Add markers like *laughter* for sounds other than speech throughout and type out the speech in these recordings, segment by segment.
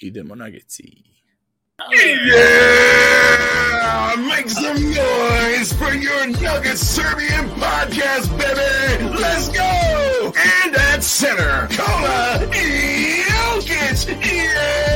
idemo geci. Yeah! Make some noise for your Nugget Serbian podcast, baby! Let's go! And at center, Kola Jokic! Yeah!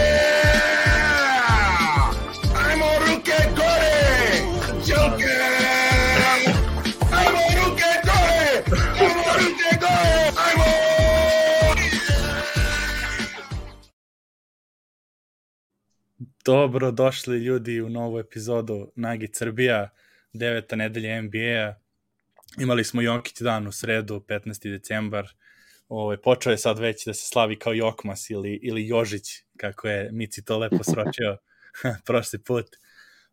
Dobro došli ljudi u novu epizodu Nagi Srbija, deveta nedelja NBA-a. Imali smo Jokić dan u sredu, 15. decembar. Ovaj, počeo je sad već da se slavi kao Jokmas ili, ili Jožić, kako je Mici to lepo *laughs* sročio *laughs* prošli put.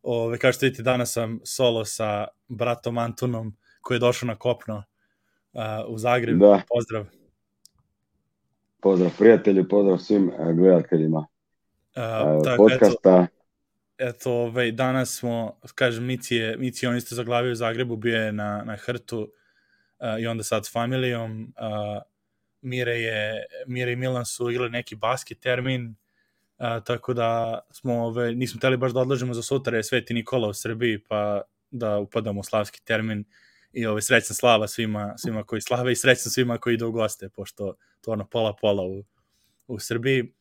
Ove, kao što vidite, danas sam solo sa bratom Antunom, koji je došao na kopno uh, u Zagreb. Da. Pozdrav. Pozdrav prijatelju, pozdrav svim eh, gledateljima Uh, tako, eto, podcasta. eto, ovaj, danas smo, kažem, Mici je, Mici on isto zaglavio u Zagrebu, bio je na, na hrtu uh, i onda sad s familijom. Uh, Mire, je, Mire i Milan su igrali neki basket termin, uh, tako da smo, ovaj, nismo teli baš da odlažemo za sutra, je Sveti Nikola u Srbiji, pa da upadamo u slavski termin i ovaj, srećna slava svima, svima koji slave i srećna svima koji idu u goste, pošto to ono pola-pola u, u Srbiji.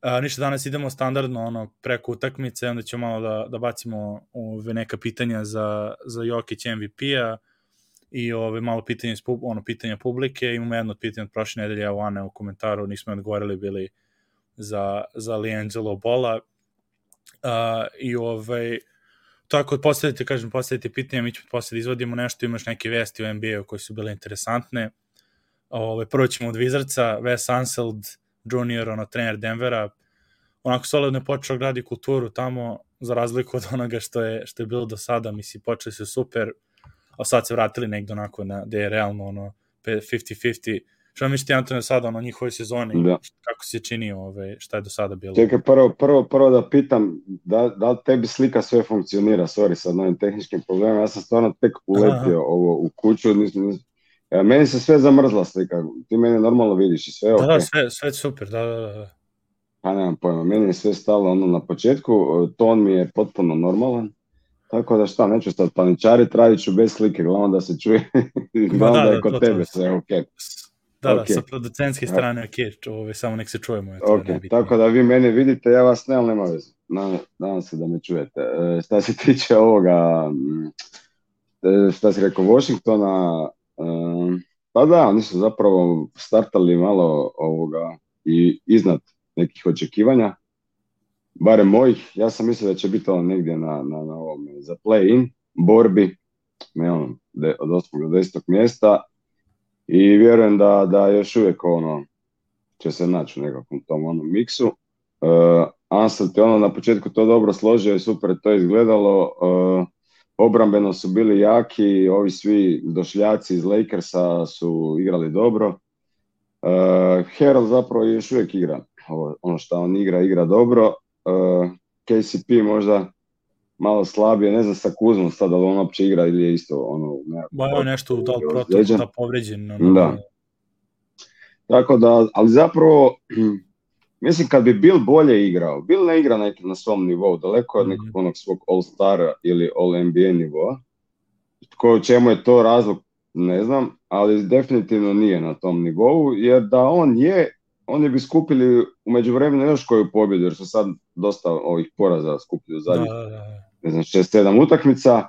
A, ništa, danas idemo standardno ono, preko utakmice, onda ćemo malo da, da bacimo ove, neka pitanja za, za Jokić MVP-a i ove, malo pitanja, iz, ono, pitanja publike. Imamo jedno od pitanja od prošle nedelje, evo Ane u komentaru, nismo odgovorili bili za, za Liangelo Bola. A, I ovaj, tako postavite, kažem, postavite pitanja, mi ćemo posle da izvodimo nešto, imaš neke vesti u NBA-u koje su bile interesantne. Ove, prvo ćemo od Wizardsa, Wes Anseld, junior, ono, trener Denvera, onako solidno je počeo gradi kulturu tamo, za razliku od onoga što je, što je bilo do sada, misli, počeli su super, a sad se vratili negde onako na, gde je realno, ono, 50-50, Što mislite, Antone, sada, ono, njihovoj sezoni, Da. kako se čini, ove, šta je do sada bilo? Čekaj, prvo, prvo, prvo da pitam, da, da li tebi slika sve funkcionira, sorry sa novim tehničkim problemima, ja sam stvarno tek uletio Aha. ovo u kuću, nisam, nisam, meni se sve zamrzla slika, ti mene normalno vidiš i sve, Da, ok, da, sve, sve super, da, da, da. pa nemam pojma, meni je sve stalo ono na početku, e, ton mi je potpuno normalan, tako da šta, neću sad paničarit, radit ću bez slike, glavno da se čuje, glavno da, da, da, je kod to, to. tebe sve ok. Da, da, Ok. sa producentske strane, ok, ove, samo nek se čujemo. Je to Ok, tako da vi mene vidite, ja vas ne, ali nema veze. Na- Nadam se da me čujete. E, šta se *laughs* tiče ovoga, e, šta si rekao, Washingtona, e, pa da, oni su zapravo startali malo ovoga i iznad nekih očekivanja, barem mojih. Ja sam mislio da će biti ono negdje na, na, na ovom, za play-in borbi, ne ono, de, od 8. do 10. mjesta i vjerujem da, da još uvijek ono, će se naći u nekakvom tom onom miksu. Uh, Ansel je ono na početku to dobro složio i super to izgledalo. Uh, obrambeno su bili jaki, ovi svi došljaci iz Lakersa su igrali dobro. Uh, Herald zapravo još uvijek igra. Ovo, ono što on igra, igra dobro. Uh, KCP možda malo slabije, ne znam sa Kuzmom sad, da li on uopće igra ili je isto ono... nekako- nešto, da li protiv, da povređen. Ono, Da. Tako da, ali zapravo, mislim kad bi Bill bolje igrao, Bill ne igra neki na svom nivou, daleko od Mhm. nekog onog svog All-Stara ili All-NBA nivoa. Ko, čemu je to razlog, ne znam, ali definitivno nije na tom nivou, jer da on je, oni bi skupili u međuvremenu još koju pobjedu, jer su sad dosta ovih poraza skupili u Da, zadnjih da, da. ne znam, 6-7 utakmica,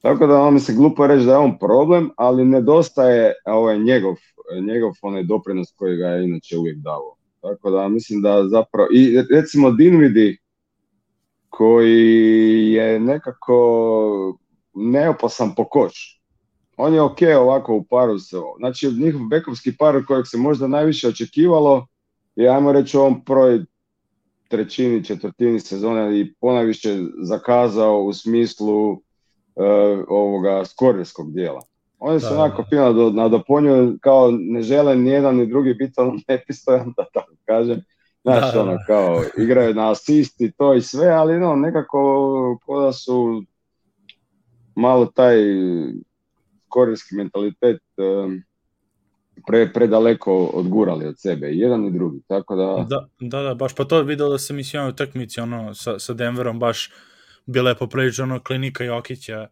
tako da on mi se glupo reći da je on problem, ali nedostaje ovaj njegov, njegov onaj doprinos koji ga je inače uvijek dao. Tako da mislim da zapravo, i recimo Dinvidi koji je nekako neopasan po koš. On je ok ovako u paru se, znači njihov bekovski par kojeg se možda najviše očekivalo je, ajmo reći, u ovom trećini, četvrtini sezone i ponajviše zakazao u smislu e, ovoga skorerskog dijela. Oni su Da, onako da. fino do, nadopunjuju, kao ne žele ni jedan ni drugi biti ono nepristojan, *laughs* da tako kažem. Znaš, Da, da, ono, da. kao, igraju na asist i to i sve, ali no, nekako ko da su malo taj korejski mentalitet pre, predaleko odgurali od sebe, i jedan i drugi, tako da... Da, da, da, baš pa to video da se mislim u utakmici ono sa sa Denverom baš bila je poprilično ono klinika Jokića.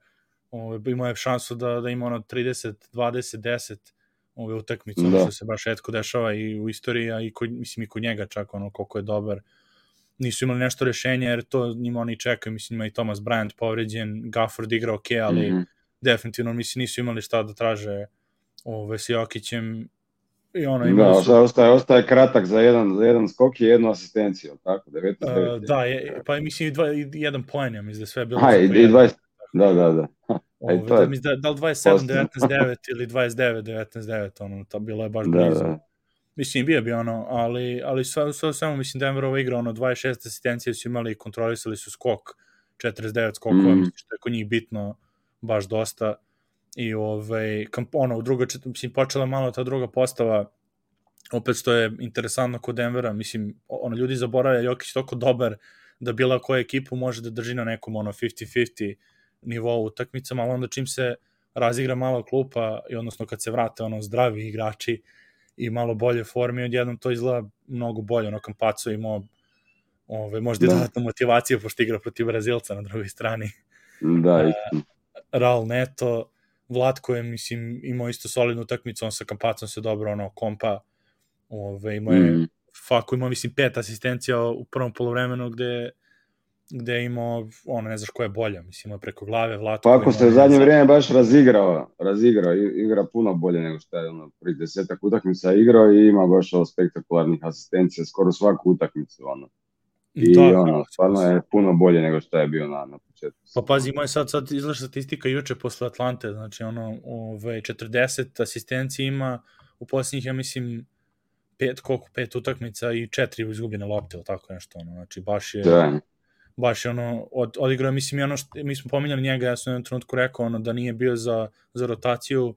Ovaj imao je šansu da da ima ono 30 20 10 ove utakmice, Da. što se baš retko dešava i u istoriji, a i kod, mislim i kod njega čak ono koliko je dobar. Nisu imali nešto rešenje jer to njima oni čekaju, mislim ima i Thomas Bryant povređen, Gafford igra ok, ali Mhm. definitivno mislim nisu imali šta da traže ove, s Jokićem i ono Da, imali su, ostaje, ostaje, kratak za jedan, za jedan skok i jednu asistenciju, tako, 19 uh, da, je, pa mislim i, dva, i jedan poen, ja mislim da je sve bilo Aha, za i, po i jedan. 20, da, da, da. *laughs* Ove, i to je da, mislim da, da li 27, posto. 19, 9 ili 29, 19, 9, ono, to bilo je baš Da, blizu. da. Mislim, bio bi ono, ali, ali sve, sve svemu, mislim, Denverova igra, ono, 26 asistencije su imali, kontrolisali su skok, 49 skokova, Mhm. mislim, što je kod njih bitno, baš dosta. I, ovaj, kamp, ono, u čet- mislim, počela malo ta druga postava, opet što je interesantno kod Denvera, mislim, ono, ljudi zaboravljaju, Jokić je toliko dobar da bila koja ekipu može da drži na nekom, ono, 50-50 nivou utakmicama, ali onda čim se razigra malo klupa, i odnosno kad se vrate, ono, zdravi igrači, i malo bolje forme, odjednom to izgleda mnogo bolje, ono Kampaco imao ove, možda Da. dodatna motivacija, pošto igra protiv Brazilca na drugoj strani. Da, E. Raul Neto, Vlatko je, mislim, imao isto solidnu utakmicu, on sa Kampacom se dobro, ono, kompa, ove, imao je, Mhm. Faku imao, mislim, pet asistencija u prvom polovremenu, gde gde je imao, ono, ne znaš ko je bolja, mislim, imao je preko glave, Vlatko. Pa ako se u je zadnje za- vrijeme baš razigrao, razigrao, igra puno bolje nego što je ono, prije desetak utakmica igrao i ima baš ovo spektakularnih asistencija skoro svaku utakmicu, ono. I Da, ono, da, stvarno je puno bolje nego što je bio na, na početku. Pa pazi, imao je sad, sad izlaša statistika juče posle Atlante, znači ono, ove, 40 asistencija ima u posljednjih, ja mislim, pet, koliko, pet utakmica i četiri izgubljene lopte, ili tako nešto, ono, znači baš je, Da, baš je ono, od, odigrao, mislim, i ono što, mi smo pominjali njega, ja sam u jednom trenutku rekao, ono, da nije bio za, za rotaciju,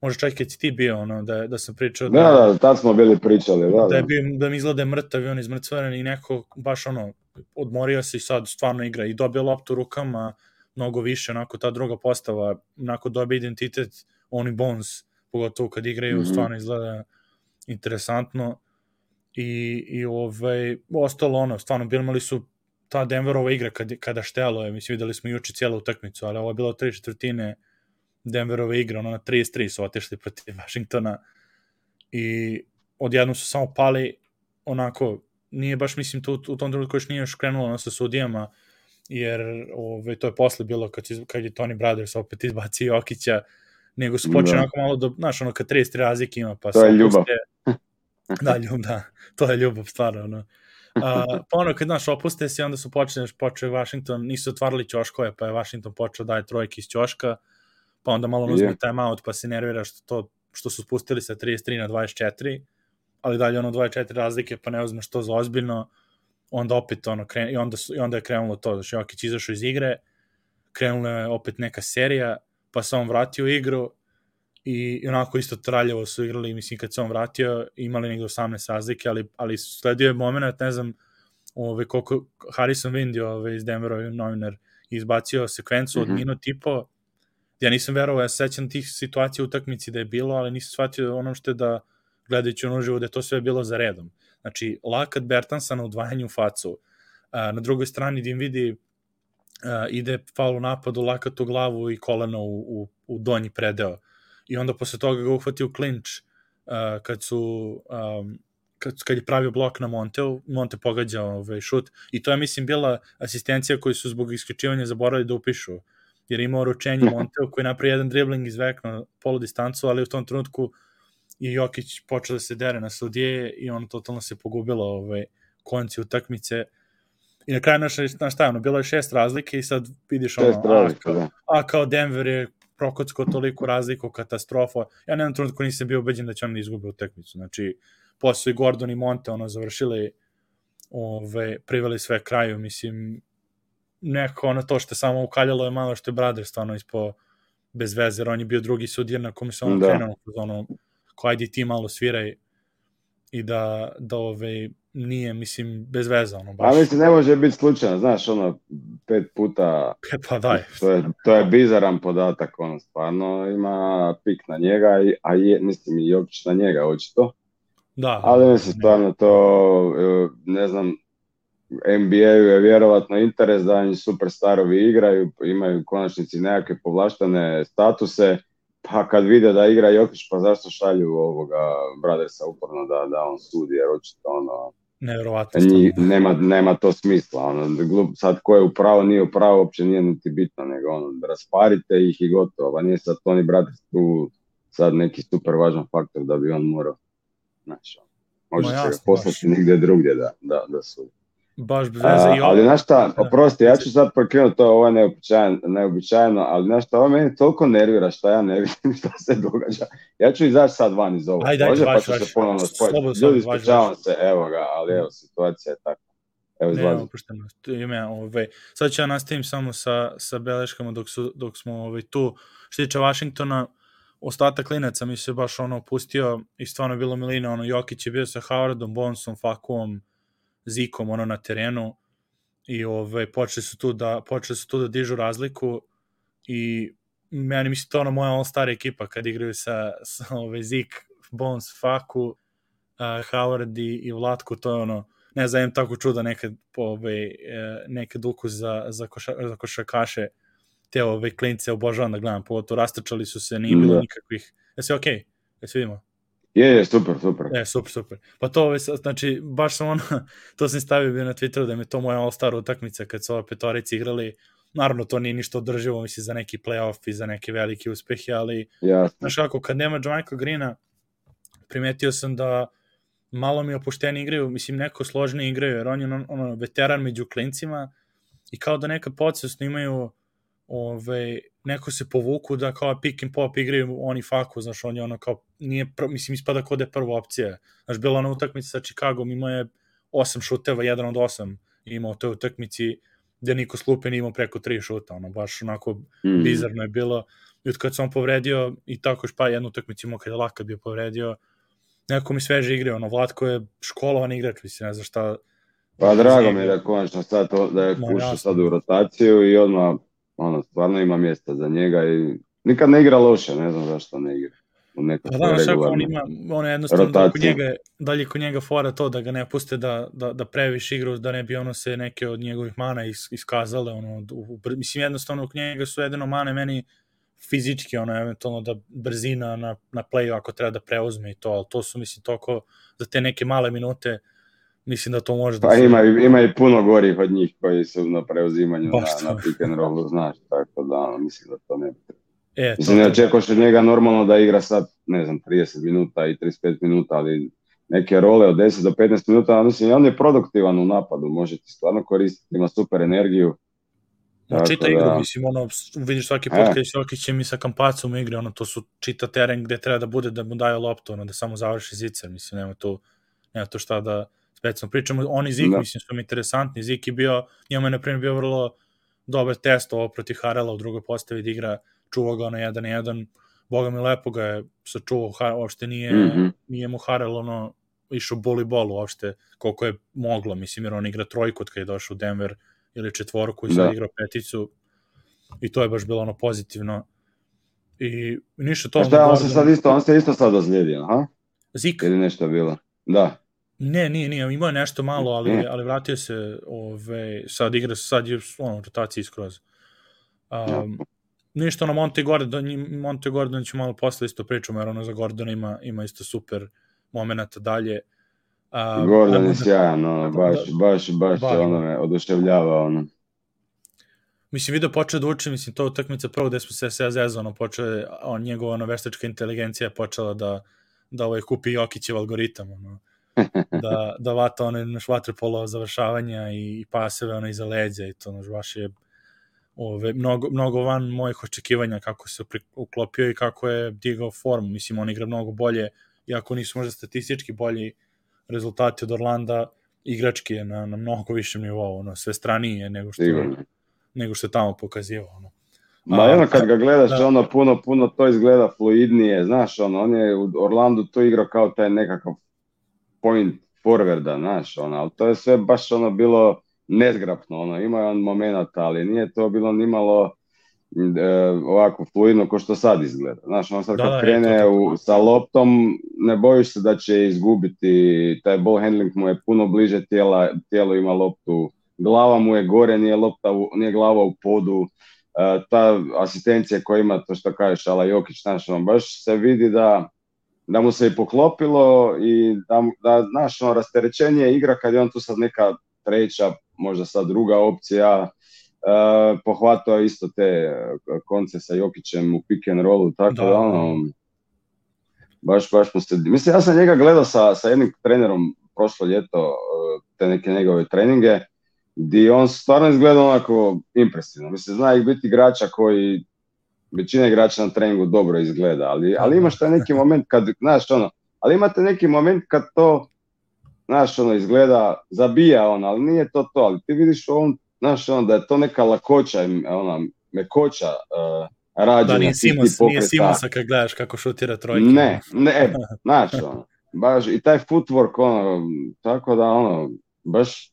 možda čak i kad si ti bio, ono, da, da sam pričao da, da, tad smo bili pričali, da, da je da. bio, da mi izgleda mrtav i on izmrcvaren i neko baš ono, odmorio se i sad stvarno igra i dobio loptu rukama mnogo više, onako ta druga postava, onako dobije identitet, oni Bones, pogotovo kad igraju, mm. -hmm. stvarno izgleda interesantno i, i ovaj, ostalo ono, stvarno imali su ta Denverova igra kad, kada štelo je, mislim videli smo juče cijelu utakmicu, ali ovo je bilo tri četvrtine Denverove igre, ono na 33 su otišli protiv Washingtona i odjednom su samo pali onako, nije baš mislim tu, u tom trenutku još nije još krenulo ono sa sudijama, jer ove, to je posle bilo kad, iz- kad je Tony Brothers opet izbacio Jokića, nego su počeli Da. onako malo da, znaš, ono kad 33 razlike ima, pa To je ljubav. opuste- *laughs* da, ljubav, da, to je ljubav, stvarno, ono. Pa ono, kad, znaš, opuste se, onda su počeli, počeo Washington, nisu otvarali ćoškove, pa je Washington počeo daje trojke iz ćoška, pa onda malo uzme timeout, pa se nervira što, to, što su spustili sa 33 na 24, ali dalje ono 24 razlike, pa ne uzmeš to za ozbiljno, onda opet ono, kren, i, onda, su, i onda je krenulo to, znači Jokić izašao iz igre, krenula je opet neka serija, pa se on vratio u igru i, onako isto traljavo su igrali, mislim kad se on vratio imali negde 18 razlike, ali, ali sledio je moment, ne znam ove, koliko Harrison Windy ove, iz Denvera novinar izbacio sekvencu od Mhm. minut i po ja nisam verovao, ja se sećam tih situacija u utakmici da je bilo, ali nisam shvatio ono što je da gledajući ono uživo da je to sve bilo za redom. Znači, lakat Bertansa na udvajanju facu, a, na drugoj strani Dim vidi a, ide faul u lakat u glavu i koleno u, u, u donji predeo. I onda posle toga ga uhvati u klinč a, kad su um, kad, kad je pravio blok na Monteu, Monte pogađa ovaj šut i to je mislim bila asistencija koju su zbog isključivanja zaboravili da upišu jer je imao ručenje Monteo koji je napravio jedan dribling izvekno polu distancu, ali u tom trenutku i Jokić počeo da se dere na sudije i on totalno se pogubilo ovaj, konci utakmice i na kraju naš, naš šta je ono, bilo je šest razlike i sad vidiš ono, Šest a, razlika, kao, da. a kao Denver je prokocko toliko razliku, katastrofa. Ja na jednom trenutku nisam bio ubeđen da će oni da izgube utakmicu. Znači, posle i Gordon i Monte ono završili ove, priveli sve kraju, mislim, neko ono to što samo ukaljalo je malo što je Brother stvarno ispo bez veze, on je bio drugi sudija na kome se ono Da. krenuo ono, ko ajde ti malo sviraj i da, da ove, nije, mislim, bez veze, ono, baš. A mislim, ne može biti slučajno, znaš, ono, pet puta, *laughs* Pa daj, to je, to je bizaran podatak, ono, stvarno ima pik na njega, i- a je, mislim i Jokić na njega, očito. da. Ali mislim, stvarno to, e, ne znam, NBA-u je vjerovatno interes da im superstarovi igraju, imaju u konačnici nekakve povlaštene statuse, pa kad vide da igra Jokić, pa zašto šalju ovoga Brothersa uporno da, da on sudi, jer očito ono, Nevjerovatno. stvarno. nema, nema to smisla. Ono, glup, sad ko je u pravu, nije u pravu, uopće nije niti bitno, nego ono, rasparite ih i gotovo. Pa nije sad Tony Brothers tu sad neki super važan faktor da bi on morao. Znači, ono, može Ma se ga poslati baš. nigdje drugdje da, da, da sudi. Baš bez A, veze. I ovo- ali znaš šta, Da. oprosti, ja ću sad prekrenuti to, ovo je neobičajno, neobičajno, ali znaš šta, ovo mene toliko nervira šta ja ne vidim *laughs* šta se događa. Ja ću izaći sad van iz ovoga, Ajde, ajde, može, pa se ponovno. Slobodno, Ljudi, ispričavam se, evo ga, ali evo, situacija je takva. Evo, Ne, izlazi. To Ime, ovaj, sad ću ja nastavim samo sa, sa beleškama dok, su, dok smo ovaj, tu. Što tiče Washingtona, ostatak klinaca mi se baš ono pustio i stvarno je bilo milina, ono Jokić je bio sa Howardom, Bonsom, Fakuom, Zikom ono na terenu i ovaj, počeli su tu da počeli su tu da dižu razliku i meni mislim to ono moja all-star ekipa kad igraju sa, sa ovaj, Zik, Bones, Faku, uh, Howard i, i Vlatko, to je ono ne znam, tako čuda nekad ovaj, e, nekad ukus za, za, koša, za košarkaše te ove klince obožavam da gledam, pogotovo rastrčali su se, nije bilo Da. nikakvih, jesi okej? Okay? Jesi vidimo? Je, je, super, super. E, super, super. Pa to, sa- znači, baš sam ono, *laughs* to sam stavio bio na Twitteru da mi to moja all-star utakmica kad su ove petorici igrali, naravno to nije ništa održivo, mislim, za neki playoff i za neke velike uspehe, ali Jasno. Znaš kako, kad nema Michael Greena, primetio sam da malo mi opušteni igraju, mislim, neko složnije igraju, jer on je ono, ono veteran među klincima i kao da neka podsvesno imaju ove, neko se povuku da kao pick and pop igraju oni faku, znaš, on je ono kao, nije, pr, mislim, ispada kod da je prva opcija. Znaš, bila ona utakmica sa Chicagom, imao je osam šuteva, jedan od osam imao toj utakmici, gde niko s klupe nije imao preko tri šuta, ono, baš onako Mm. bizarno je bilo. I od kad sam on povredio, i tako još pa jednu utakmicu imao kada je Lakat bio povredio, neko mi sveže igre, ono, Vlatko je školovan igrač, mislim, ne znam šta. Pa drago mi je da konačno sad to, da je Ma, ušao jasno. sad u rotaciju i odmah, ono, stvarno ima mjesta za njega i nikad ne igra loše, ne znam zašto ne igra. U nekoj Pa da, on ima, on je jednostavno da njega, dalje kod njega fora to da ga ne puste da, da, da previše igra, da ne bi ono se neke od njegovih mana is, iskazale, ono, u, mislim, jednostavno kod njega su jedino mane meni fizički, ono, eventualno da brzina na, na playu ako treba da preuzme i to, ali to su, mislim, toliko za te neke male minute, mislim da to može da Pa se... ima, ima i puno gorih od njih koji su na preuzimanju Baš na, to. na pick and rollu, znaš, tako da, mislim da to ne bi E, to, Mislim, ne to, očekuješ od njega normalno da igra sad, ne znam, 30 minuta i 35 minuta, ali neke role od 10 do 15 minuta, a mislim, on je produktivan u napadu, može ti stvarno koristiti, ima super energiju. Tako čita da- igru, mislim, ono, vidiš svaki put E. kad je Jokićem i sa Kampacom igre, ono, to su čita teren gde treba da bude da mu daju loptu, ono, da samo završi zicer, mislim, nema tu, nema tu šta da specijalno pričamo. On i Zik, Da. mislim, su mi interesantni. Zik je bio, njemu je, na primjer, bio vrlo dobar test ovo protiv Harela u drugoj postavi da igra, čuvao ga na 1 na 1, boga mi lepo ga je sačuvao, Ha- uopšte nije, Mhm. nije mu Harel, ono, išao boli bol uopšte, koliko je moglo, mislim, jer on igra trojku od kada je došao u Denver, ili četvorku i sad Da. igrao peticu i to je baš bilo ono pozitivno i ništa to šta, on se sad isto, on se isto sad ozlijedio, aha? Zik, Ili nešto je bilo? Da. Ne, nije, nije, imao je nešto malo, ali, Ne. ali vratio se, ove, sad igra, sad je ono, u rotaciji skroz. Um, ništa, ono, Monte Gordon, Monte Gordon ću malo posle isto pričamo, jer ono za Gordona ima, ima isto super momenata dalje. Um, Gordon je da- sjajan, ono, baš, baš, baš, Baš. ono me oduševljava, ono. Mislim, video počeo da uči, mislim, to utakmica prvo gde smo se sve zezano, počeo je, on, njegova ono, veštačka inteligencija je počela da, da ovaj, kupi Jokićev algoritam, ono, *laughs* da, da vata one naš vaterpolo završavanja i, i paseve ono iza leđa i to, naš, baš je ove, mnogo, mnogo van mojih očekivanja kako se pri- uklopio i kako je digao formu. Mislim, on igra mnogo bolje, iako nisu možda statistički bolji rezultati od Orlanda, igrački je na, na mnogo višem nivou, ono, sve stranije nego što, Sigurno. nego što je tamo pokazivao. Ono. Ma ono kad ga gledaš, da. ono puno, puno to izgleda fluidnije, znaš, ono, on je u Orlandu to igrao kao taj nekakav point forwarda, znaš, ono, ali to je sve baš ono bilo nezgrapno, ono, ima on moment, ali nije to bilo nimalo e, ovako fluidno ko što sad izgleda. Znaš, on sad Da, kad da, je krene to u, sa loptom, ne bojiš se da će izgubiti, taj ball handling mu je puno bliže tijela, tijelo ima loptu, glava mu je gore, nije, lopta, u- nije glava u podu, E, ta asistencija koja ima, to što kažeš, Ala Jokić, znaš, on baš se vidi da, da mu se i poklopilo i da, da znaš, ono, rasterećenje igra kad je on tu sad neka treća, možda sad druga opcija, uh, pohvatao je isto te e, konce sa Jokićem u pick and rollu, tako Da, da, da. ono, baš, baš mu se, mislim, ja sam njega gledao sa, sa jednim trenerom prošlo ljeto, e, te neke njegove treninge, gdje on stvarno izgleda onako impresivno, mislim, zna ih biti igrača koji, većina igrača na treningu dobro izgleda, ali, ali imaš taj neki moment kad, znaš, ono, ali imate neki moment kad to, znaš, ono, izgleda, zabija on, ali nije to to, ali ti vidiš on, znaš, ono, da je to neka lakoća, ona, mekoća uh, rađenja. Da, nije Simons, nije. Simonsa kad gledaš kako šutira trojke. Ne, ne, e, znaš, ono, baš, i taj footwork, ono, tako da, ono, baš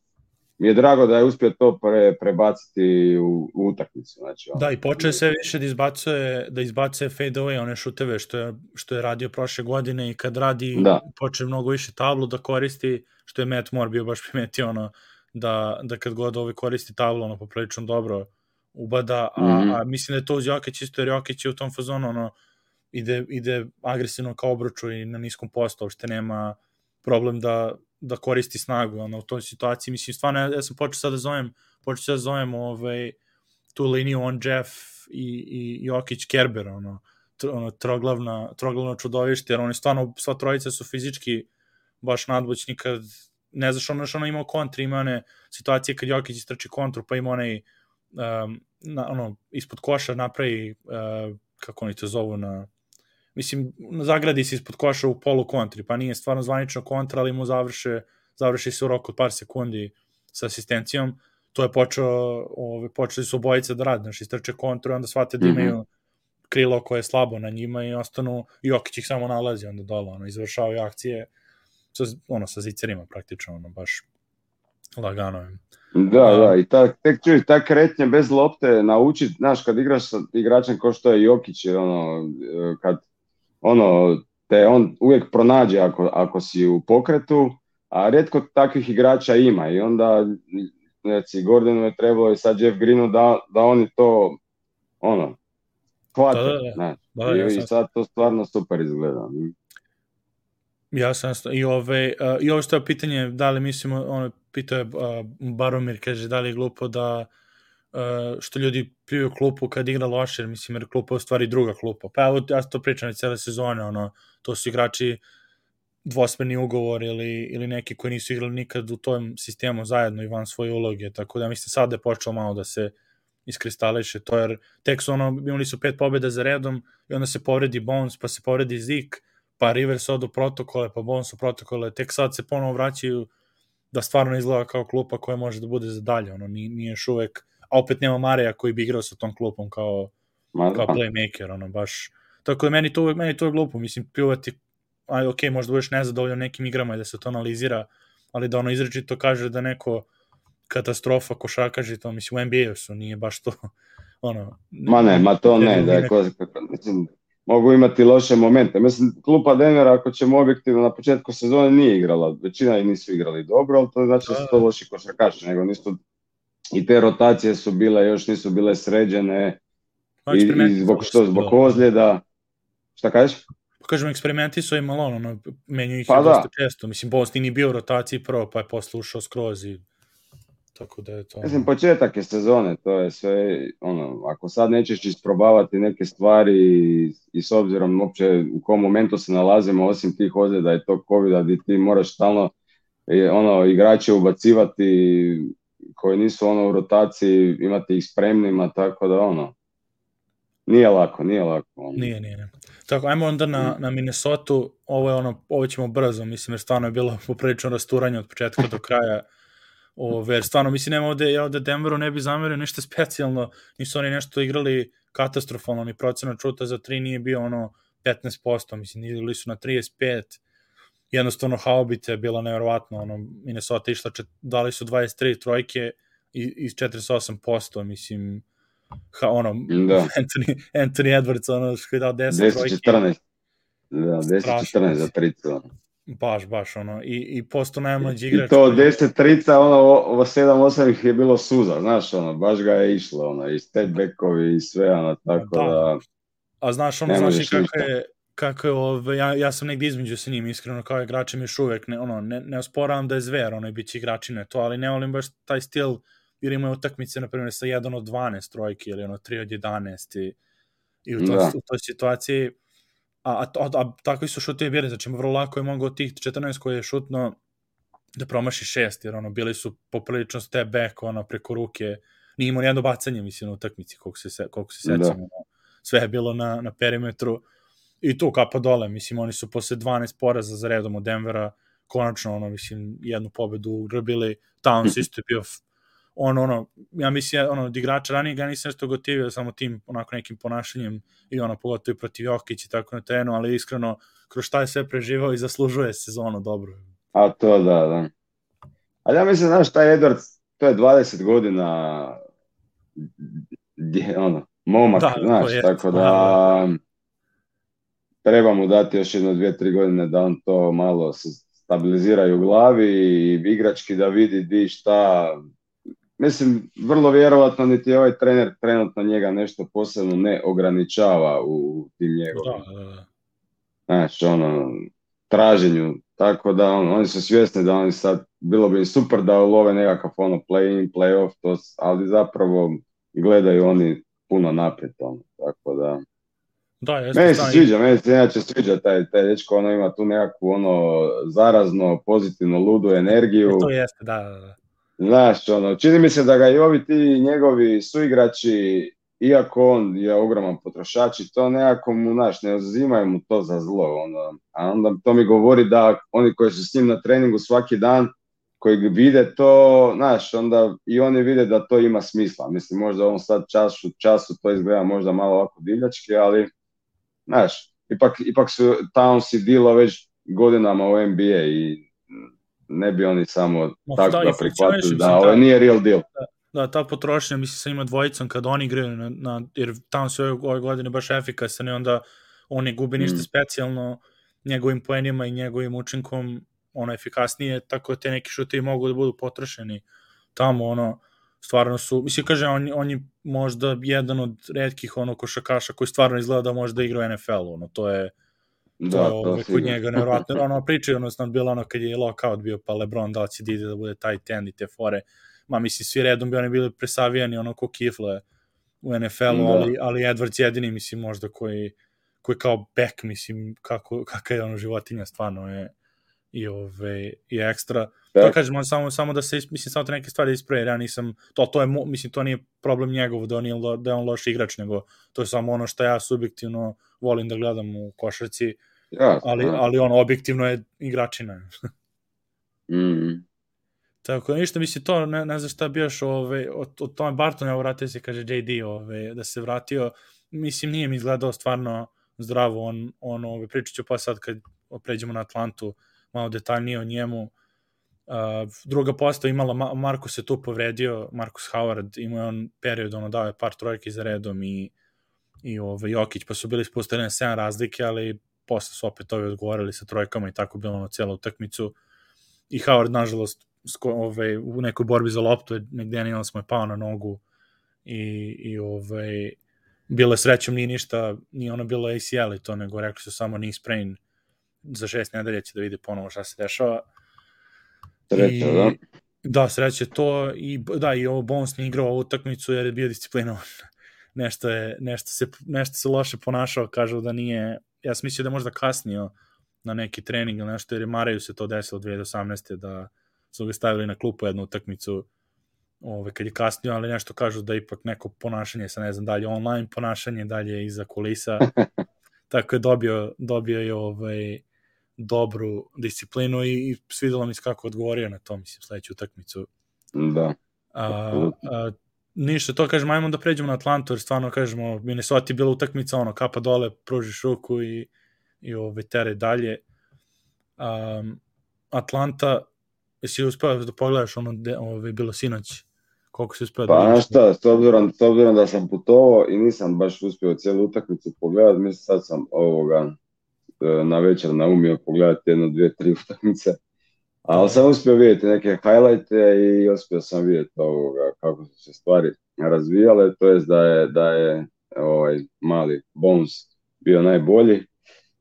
mi je drago da je uspio to pre, prebaciti u, u utakmicu, znači, ono. Da, i počeo je sve više da izbacuje, da izbacuje fade away, one šuteve što je, što je radio prošle godine i kad radi, Da. počeo mnogo više tablu da koristi, što je Matt Moore bio baš primetio ono, da, da kad god ovaj koristi tablu, ono, poprilično dobro ubada, a, Mhm. a mislim da je to uz Jokić isto, jer Jokić je u tom fazonu, ono, ide, ide agresivno kao obruču i na niskom postu, uopšte nema problem da, da koristi snagu ono, u toj situaciji. Mislim, stvarno, ja, ja sam počeo sad da zovem, počeo sad da zovem ovaj, tu liniju on Jeff i, i Jokić Kerber, ono, tr, ono troglavna, troglavno čudovište, jer oni stvarno, sva trojica su fizički baš nadbućni kad ne znaš, ono što ono ima u kontri, ima one situacije kad Jokić istrači kontru, pa ima onaj um, na, ono, ispod koša napravi, uh, kako oni to zovu na mislim, zagradi se ispod koša u polu kontri, pa nije stvarno zvanično kontra, ali mu završe, završi se u roku od par sekundi sa asistencijom, to je počeo, ove, počeli su obojice da rade, znači istrče kontru i onda shvate da Mhm. imaju krilo koje je slabo na njima i ostanu, Jokić ih samo nalazi onda dole, ono, izvršavaju akcije sa, ono, sa zicerima praktično, ono, baš lagano je. Da, A- da, i ta, tek čuj, ta kretnja bez lopte naučit, znaš, kad igraš sa igračem kao što je Jokić, ono, kad, ono, te on uvijek pronađe ako, ako si u pokretu, a rijetko takvih igrača ima i onda, reci, Gordonu je trebalo i sad Jeff Greenu da, da oni to, ono, hvate, Da, da, da. Da, I, ja i sam- sad to stvarno super izgleda. Ja sam i ove uh, i ovo što je pitanje da li mislimo ono pitao je uh, Baromir kaže da li je glupo da što ljudi piju klupu kad igra loše, mislim jer klupa je u stvari druga klupa. Pa evo ja to pričam cele sezone, ono to su igrači dvosmerni ugovor ili, ili neki koji nisu igrali nikad u tom sistemu zajedno i van svoje uloge, tako da mislim sad je počelo malo da se iskristališe to, jer tek su ono, imali su pet pobjeda za redom i onda se povredi Bones, pa se povredi Zik, pa Rivers odu protokole, pa Bones u protokole, tek sad se ponovo vraćaju da stvarno izgleda kao klupa koja može da bude za dalje, ono, nije, još uvek, a opet nema Mareja koji bi igrao sa tom klupom kao, Ma, kao da. playmaker, ono, baš, tako da meni to uvek, meni to je glupo, mislim, pljuvati, aj, ok, možda budeš nezadovoljan nekim igrama i da se to analizira, ali da ono izrečito kaže da neko katastrofa košarkaši, to mislim u NBA-u su, nije baš to, *laughs* ono... Ma ne, ma to ne, da je ko, mislim, mogu imati loše momente. Mislim, klupa Denvera, ako ćemo objektivno, na početku sezone nije igrala, većina ih nisu igrali dobro, ali to znači da su to loši košarkaši, nego nisu, i te rotacije su bile, još nisu bile sređene, Pa, i, i zbog što, zbog ozljeda. Šta kažeš? Pa kažem, eksperimenti su imali ono, ono menjaju ih Pa da. dosta često. Mislim, Boston nije bio u rotaciji prvo, pa je posle ušao skroz i tako da je to... Mislim, početak je sezone, to je sve, ono, ako sad nećeš isprobavati neke stvari i, i s obzirom uopće u kom momentu se nalazimo, osim tih ozljeda i tog covida, gdje ti moraš stalno ono, igrače ubacivati koji nisu ono u rotaciji, imati ih spremnima, tako da ono, nije lako, nije lako. Ono. Nije, nije, nije. Tako, ajmo onda na, na Minnesota, ovo je ono, ovo ćemo brzo, mislim, jer stvarno je bilo *laughs* poprilično rasturanje od početka do kraja, Ove, jer stvarno, mislim, nema ovde, ja ovde Denveru ne bi zamerio ništa specijalno, nisu oni nešto igrali katastrofalno, ni procenat čuta za 3 nije bio ono 15%, mislim, igrali su na 35, jednostavno haobite je bila nevjerovatno, ono, Minnesota išla, čet, dali su 23 trojke i, iz 48%, mislim, ha, ono, Da. *laughs* Anthony, Anthony Edwards, ono, što je dao 10, 10, trojki. 14. Da, 10, Strašno, 14 za tricu. ono. Baš, baš, ono, i, i posto najmlađi I igrač. to 10 trica, ono, ovo 7-8 ih je bilo suza, znaš, ono, baš ga je išlo, ono, i step backovi i sve, ono, tako Da. da, A znaš, ono, znaš i kako je, kako je ove, ja, ja sam negdje između sa njim, iskreno, kao igračem još uvek, ne, ono, ne, ne osporavam da je zver, ono, i bit će igračine to, ali ne volim baš taj stil, jer imaju utakmice, na primjer, sa 1 od 12 trojke, ili ono, 3 od 11 i, i u, to, Da. u toj situaciji, a, a, a, a takvi su šutevi bili, znači vrlo lako je mogao od tih 14 koje je šutno da promaši šest, jer ono, bili su poprilično step back, ono, preko ruke, nije imao nijedno bacanje, mislim, u utakmici, koliko se, koliko se Da. sećam, ono, sve je bilo na, na perimetru, i tu kapa dole, mislim, oni su posle 12 poraza za redom od Denvera, konačno, ono, mislim, jednu pobedu ugrabili, Towns isto je bio on, ono, ja mislim, ono, od igrača ranije ga nisam nešto gotivio samo tim, onako, nekim ponašanjem i ono, pogotovo i protiv Jokić i tako na terenu, ali iskreno, kroz šta je sve preživao i zaslužuje sezonu dobro. a to da, da. Ali ja mislim, znaš, taj Edwards, to je 20 godina, gdje, ono, momak, Da, znaš, je, tako da, da, treba mu dati još jedno, dvije, tri godine da on to malo se stabilizira u glavi i igrački da vidi di šta. Mislim, vrlo vjerovatno niti ovaj trener trenutno njega nešto posebno ne ograničava u tim njegovim znaš, ono, traženju, tako da on, oni su svjesni da oni sad, bilo bi im super da ulove nekakav ono play-in, play-off, to, ali zapravo gledaju oni puno naprijed, ono, tako da. Da, jeste, Meni se da, i- sviđa, meni se inače sviđa taj, taj dečko, ono ima tu nekakvu ono zarazno, pozitivno, ludu energiju. To jeste, da, da, da. Znaš, ono, čini mi se da ga i ovi ti njegovi suigrači, iako on je ogroman potrošač i to nekako mu, znaš, ne uzimaju mu to za zlo, ono, a onda to mi govori da oni koji su s njim na treningu svaki dan, koji vide to, znaš, onda i oni vide da to ima smisla. Mislim, možda on sad času, času to izgleda možda malo ovako divljački, ali, znaš, ipak, ipak su Towns i Dilo već godinama u NBA i ne bi oni samo Ma, tako da, da, prihvatili da ovo da. nije real deal. Da, ta potrošnja, mislim, sa ima dvojicom kad oni igraju, na, na, jer tamo su ove, ove godine baš efikasan i onda on ne gubi ništa Mm. specijalno njegovim poenima i njegovim učinkom ono efikasnije, tako da te neki šutevi mogu da budu potrošeni tamo, ono, stvarno su, mislim, kaže, on, on je možda jedan od redkih ono košakaša koji stvarno izgleda da može da igra u NFL-u, ono, to je, to Da, je ovaj, kod njega nevjerojatno. ono pričaju, odnosno bilo ono kad je lockout bio pa LeBron da li će da da bude tight end i te fore. Ma mislim svi redom bi oni bili presavijani ono ko kifle u NFL-u, Da. ali, ali Edwards jedini mislim možda koji, koji kao back mislim kako, kaka je ono životinja stvarno je i ove i ekstra. Da. To kažem on samo samo da se is- mislim samo te neke stvari isprave, jer ja nisam to to je mislim to nije problem njegov da on je lo- da je on loš igrač, nego to je samo ono što ja subjektivno volim da gledam u košarci Ja, ali, da. ali on objektivno je igračina. *laughs* Mm. Tako da ništa, mislim, to ne, ne znam šta bi još ove, od, od tome Bartona vratio se, kaže JD, ove, da se vratio, mislim, nije mi izgledao stvarno zdravo, on, on ove, pričat ću pa sad kad pređemo na Atlantu, malo detaljnije o njemu. Uh, druga postava imala, Ma Marko se tu povredio, Markus Howard, imao je on period, ono dao je par trojki za redom i, i ove, Jokić, pa su bili ispostavljene 7 razlike, ali posle su opet ovi odgovorili sa trojkama i tako bilo na cijelu utakmicu. I Howard, nažalost, sko, ove, u nekoj borbi za loptu negde Daniels mu je pao na nogu i, i ove, bilo je srećom nije ništa, nije ono bilo ACL i to, nego rekli su samo knee sprain za šest nedelja će da vidi ponovo šta se dešava. Sreća, da. Da, sreće to i da i ovo Bones nije igrao ovu utakmicu jer je bio disciplinovan. *laughs* nešto je nešto se nešto se loše ponašao, kažu da nije ja sam mislio da možda kasnio na neki trening ili nešto jer je Maraju se to desilo 2018. da su ga stavili na klupu jednu utakmicu ove, kad je kasnio, ali nešto kažu da ipak neko ponašanje sa ne znam dalje online ponašanje, dalje iza kulisa *laughs* tako je dobio, dobio je ovaj, dobru disciplinu i, i svidelo mi se kako odgovorio na to, mislim, sledeću utakmicu. Da. A, a, ništa, to kažemo, ajmo da pređemo na Atlantu, jer stvarno kažemo, Minnesota je bila utakmica, ono, kapa dole, pružiš ruku i, i ove, tere dalje. Um, Atlanta, jesi uspeo da pogledaš ono, de, ove, bilo sinoć, Koliko si uspeo da Pa znaš šta, s obzirom, s obzirom da sam putovao i nisam baš uspio cijelu utakmicu pogledat, mislim sad sam ovoga na večer naumio pogledati jedno, dvije, tri utakmice. Ali sam uspio vidjeti neke highlighte i uspio sam vidjeti ovoga kako su se stvari razvijale, to jest da je, da je ovaj mali Bones bio najbolji,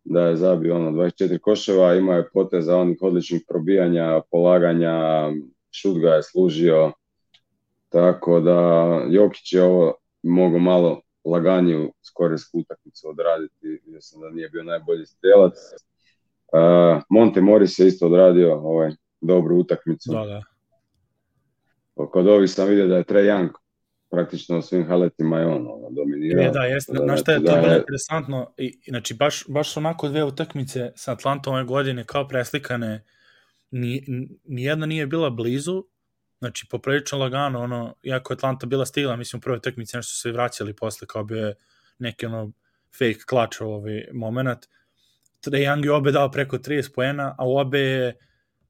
da je zabio ono 24 koševa, imao je poteza onih odličnih probijanja, polaganja, šut ga je služio, tako da Jokić je ovo mogao malo laganiju skorijsku utakmicu odraditi, vidio sam da nije bio najbolji strelac. Uh, Monte Morris je isto odradio ovaj, dobru utakmicu. Da, da. Kod ovih sam vidio da je Trae Young praktično u svim haletima je on ono, dominirao. Je, da, jeste. Da, Znaš šta je znači to da bilo je- interesantno? I, znači, baš, baš onako dve utakmice sa Atlantom ove godine kao preslikane. Ni, ni jedna nije bila blizu, znači poprilično lagano, ono, iako je Atlanta bila stigla, mislim, u prvoj utakmici nešto su se vraćali posle, kao bio je neki ono fake clutch ovaj moment. Trae Young je obe dao preko 30 poena, a u obe je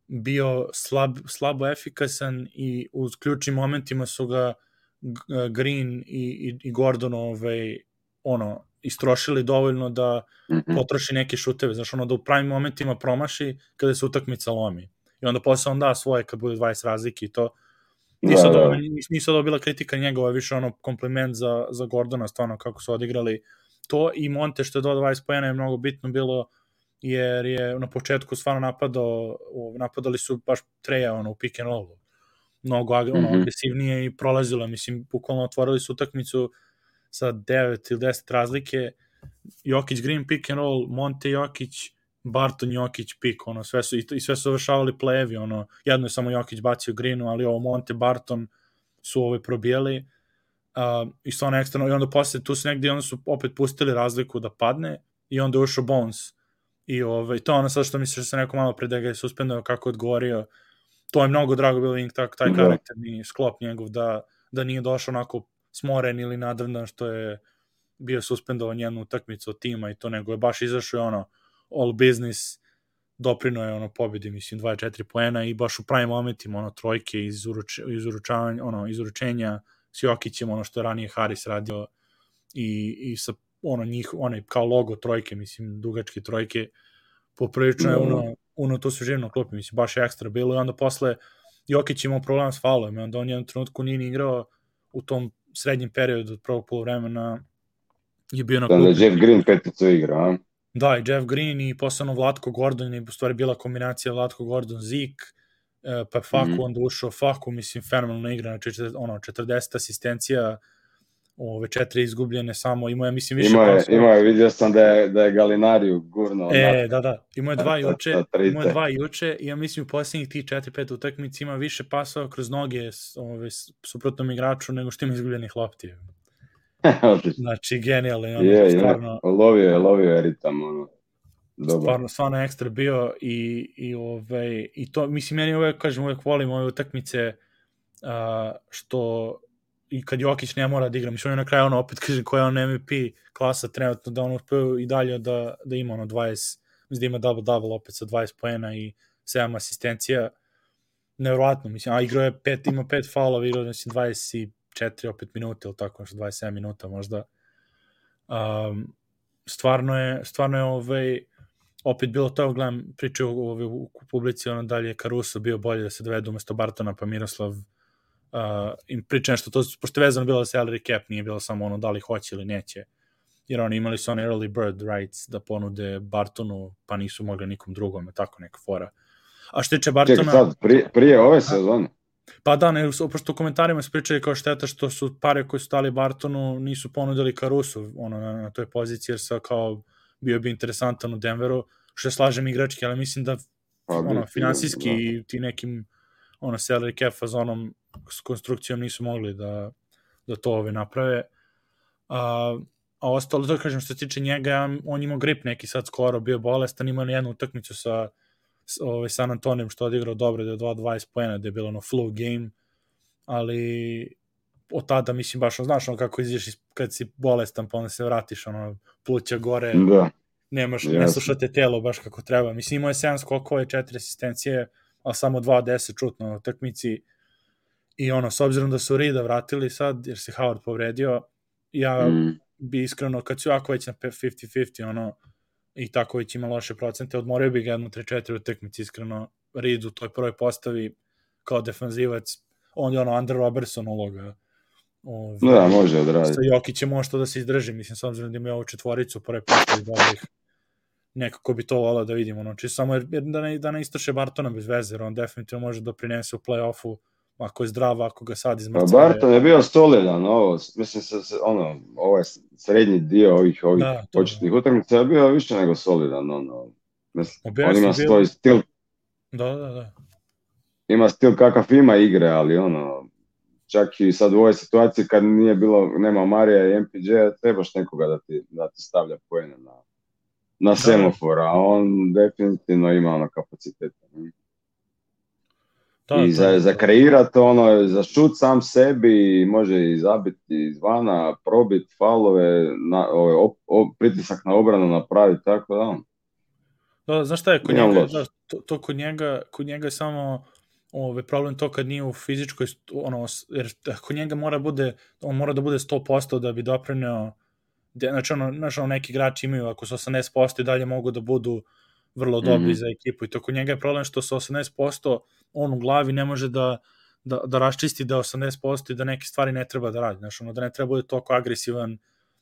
bio slab, slabo efikasan i u ključnim momentima su ga G- Green i, i, i Gordon ovaj, ono, istrošili dovoljno da Mhm. potroši neke šuteve, znaš, ono da u pravim momentima promaši kada se utakmica lomi. I onda posle on da svoje kad bude 20 razlike i to. Nisu, Da, da, da. da. nisu da bila kritika njegova, više ono kompliment za, za Gordona, stvarno kako su odigrali to i Monte što je do 20 pojena je mnogo bitno bilo jer je na početku stvarno napadao, napadali su baš Treja ono, u pick and rollu mnogo ono, Mhm. agresivnije i prolazilo, mislim, bukvalno otvorili su utakmicu sa 9 ili 10 razlike, Jokić Green pick and roll, Monte Jokić, Barton Jokić pick, ono, sve su, i, i sve su završavali plejevi, ono, jedno je samo Jokić bacio Greenu, ali ovo Monte Barton su ove probijali, uh, i stvarno ekstremno, i onda posle tu su negdje, onda su opet pustili razliku da padne, i onda je ušao Bones, i ovaj, to je ono sad što misliš da se neko malo pre da ga je suspendao kako je odgovorio, to je mnogo drago bilo Ink, tak, taj Da. karakterni sklop njegov, da, da nije došao onako smoren ili nadrndan što je bio suspendovan jednu utakmicu od tima i to, nego je baš izašao i ono all business, doprino je ono pobedi, mislim 24 poena i baš u pravim momentima ono trojke iz, uruč, iz uručavanja, ono iz uručenja s Jokićem, ono što je ranije Haris radio i, i sa ono njih, onaj kao logo trojke, mislim dugačke trojke, poprilično je Da. ono, ono to su živno klopi, mislim baš je ekstra bilo i onda posle Jokić imao problem s faulom onda on jednom trenutku nije ni igrao u tom srednjem periodu od prvog polovremena je bio na Da, da je klupi. Jeff Green peticu igra, a? Da, i Jeff Green i posebno Vlatko Gordon je u stvari bila kombinacija Vlatko Gordon Zik, e, pa Faku Mhm. onda ušao Faku, mislim, fenomenalna igra, znači ono, 40 asistencija, ove četiri izgubljene samo, imao je, mislim, više Imao je, imao je, vidio sam da je, da je Galinariju gurno. E, da, da, imao je dva *laughs* juče, imao je dva juče i ja mislim u posljednjih tih 4-5 utakmica ima više pasova kroz noge ove, suprotnom igraču nego što ima izgubljenih lopti. *laughs* Znači, genijalno, je ono, Je, je, stvarno, lovio je, lovio je ritam, ono. Dobar. stvarno, stvarno ekstra bio i, i, ovaj, i to, mislim, meni uvek, kažem, uvek volim ove utakmice a, što i kad Jokić ne mora da igra, mislim, on je na kraju ono, opet kažem, koja je on MVP klasa trenutno, da on uspeo i dalje da, da ima ono 20, mislim da ima double-double opet sa 20 poena i 7 asistencija, nevrovatno, mislim, a igrao je pet, ima pet faulova, igrao je, mislim, 24 opet minuta ili tako, nešto 27 minuta možda. Um, stvarno je, stvarno je ovaj, opet bilo to, gledam, priče u, u, u publici, ono dalje je Caruso bio bolje da se dovede umesto Bartona, pa Miroslav uh, im priča nešto, to, pošto je vezano bilo za salary cap, nije bilo samo ono da li hoće ili neće, jer oni imali su one early bird rights da ponude Bartonu, pa nisu mogli nikom drugom, tako neka fora. A što tiče Bartona... Čekaj sad, prije, prije ove sezone. Pa da, ne, pošto u komentarima se pričaju kao šteta što su pare koje su stali Bartonu nisu ponudili Caruso ono, na, na toj poziciji, jer sa kao bio bi interesantan u Denveru, što slažem igrački, ali mislim da Pa, ono, finansijski da. ti nekim ono, salary cap fazonom s konstrukcijom nisu mogli da, da to ove naprave. A, a ostalo, da kažem, što se tiče njega, on imao grip neki sad skoro, bio bolestan, imao jednu utakmicu sa ovaj, San Antonijom što je odigrao dobro, da je 2-20 poena, da je bilo ono flu game, ali od tada, mislim, baš, znaš, ono kako izađeš iz- kad si bolestan, pa onda se vratiš, ono, pluća gore, Da, nemaš, ne Jasno. slušate telo baš kako treba. Mislim, imao je 7 skokova i 4 asistencije, ali samo 2 10 čut na utakmici I ono, s obzirom da su Rida vratili sad, jer se Howard povredio, ja Mm. bi iskreno, kad su jako već na 50-50, ono, i tako već ima loše procente, odmorio bi ga jednu 3-4 utakmice, iskreno, Reed u toj prvoj postavi kao defanzivac, on je ono Under Robertson uloga. Ove, Da, može odraditi. sa Jokićem može to da se izdrži, mislim, s obzirom da ima ovu četvoricu u prvoj postavi dobrih, nekako bi to volao da vidimo, ono, čisto samo jer, jer da, ne, da ne istrše Bartona bez veze, jer on definitivno može da prinese u play-offu ako je zdrav, ako ga sad Pa izmrcava. Barton je bio solidan, ovo, mislim se, ono, ovaj srednji dio ovih, ovih Da, početnih utakmica je bio više nego solidan, ono, mislim, Objasni, on ima svoj stil, Da, da, da. ima stil kakav ima igre, ali ono, čak i sad u ovoj situaciji kad nije bilo, nema Marija i MPJ, trebaš nekoga da ti, da ti stavlja poene na, na semafor, a on definitivno ima ono kapaciteta. Da, I za, za kreirat ono, za šut sam sebi, može i zabiti izvana, probit falove, na, ove, op- op- pritisak na obranu napraviti, tako da on. Da, znaš šta je, kod njega, da, to, to kod njega, kod njega je samo ove, problem to kad nije u fizičkoj, ono, jer kod njega mora bude, on mora da bude 100% da bi doprineo, de, znači ono, znaš, ono, neki igrači imaju, ako su 80% i dalje mogu da budu vrlo dobri Mhm. za ekipu i to kod njega je problem što sa 80% on u glavi ne može da, da, da raščisti da je 80% i da neke stvari ne treba da radi, znači ono, da ne treba bude toliko agresivan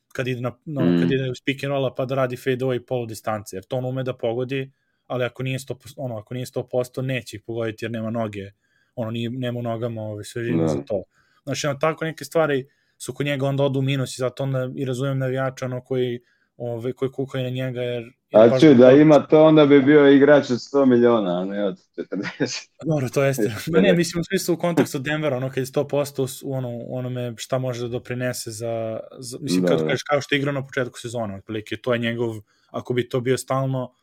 kad ide, na, no, Mhm. kad ide u speak and rolla pa da radi fade away polu distance, jer to on ume da pogodi, ali ako nije 100%, ono, ako nije 100% neće ih pogoditi jer nema noge, ono, nije, nema u nogama ove, svežine Da. za to. Znači, ono, tako neke stvari su kod njega onda odu minus i zato onda i razumem navijača ono, koji, ove, koji kukaju na njega jer... A čuj, da ima to, onda bi bio igrač od 100 miliona, a ne od 40. Dobro, to jeste. *laughs* Ne, ne, mislim u smislu u kontekstu Denvera, ono kad je 100% u, ono, onome šta može da doprinese za, za mislim, Da, kad da. kažeš kao što je igrao na početku sezone, otprilike, to je njegov, ako bi to bio stalno,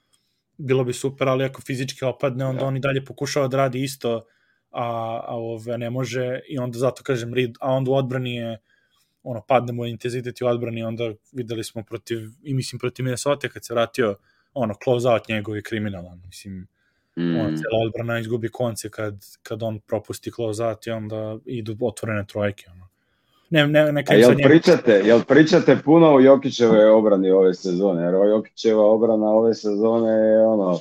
bilo bi super, ali ako fizički opadne, onda Da. on i dalje pokušava da radi isto, a, a ove ne može, i onda zato kažem, Reed, a onda u odbrani je, ono, padne mu intenzitet u odbrani, onda videli smo protiv, i mislim protiv Minnesota kad se vratio, ono, close out njegov je kriminalan, mislim, Mm. on cela odbrana izgubi konce kad, kad on propusti close out i onda idu otvorene trojke. Ono. Ne, ne, ne A jel njega. pričate, jel pričate puno o Jokićevoj obrani ove sezone? Jer ova Jokićeva obrana ove sezone je ono,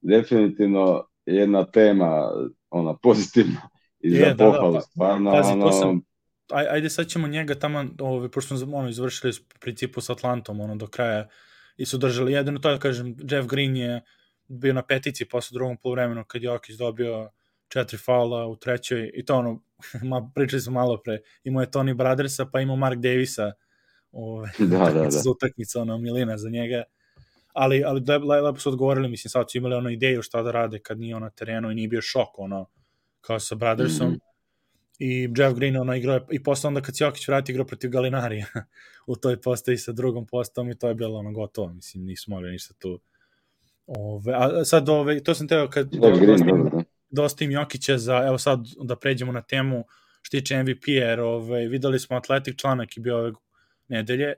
definitivno jedna tema, ona pozitivna i Je, za da, da, pohvalu, pa- stvarno, pazi, to ono, sam- Aj, ajde sad ćemo njega tamo, ove, pošto smo ono, izvršili u principu s Atlantom ono, do kraja i su držali jedino to, da kažem, Jeff Green je bio na petici posle drugom polovremenu kad Jokić dobio četiri faula u trećoj i to ono, *laughs* ma, pričali smo malo pre, imao je Tony Brothersa pa imao Mark Davisa ove, *laughs* Da, da, da. za utakmicu, ono, milina za njega. Ali, ali le, le, lepo su odgovorili, mislim, sad su imali ono ideju šta da rade kad nije on na terenu i nije bio šok, ono, kao sa Brothersom. Mhm. I Jeff Green ono igrao i posle onda kad se Jokić vrati igrao protiv Galinarija *laughs* u toj postavi sa drugom postavom i to je bilo ono gotovo, mislim, nisu mogli ništa tu. Ove, a sad, ove, to sam teo kad Jeff Green, dosta, im, dobro, da. dosta im Jokića za, evo sad da pređemo na temu što tiče MVP, jer ove, videli smo Atletik članak i bio ove nedelje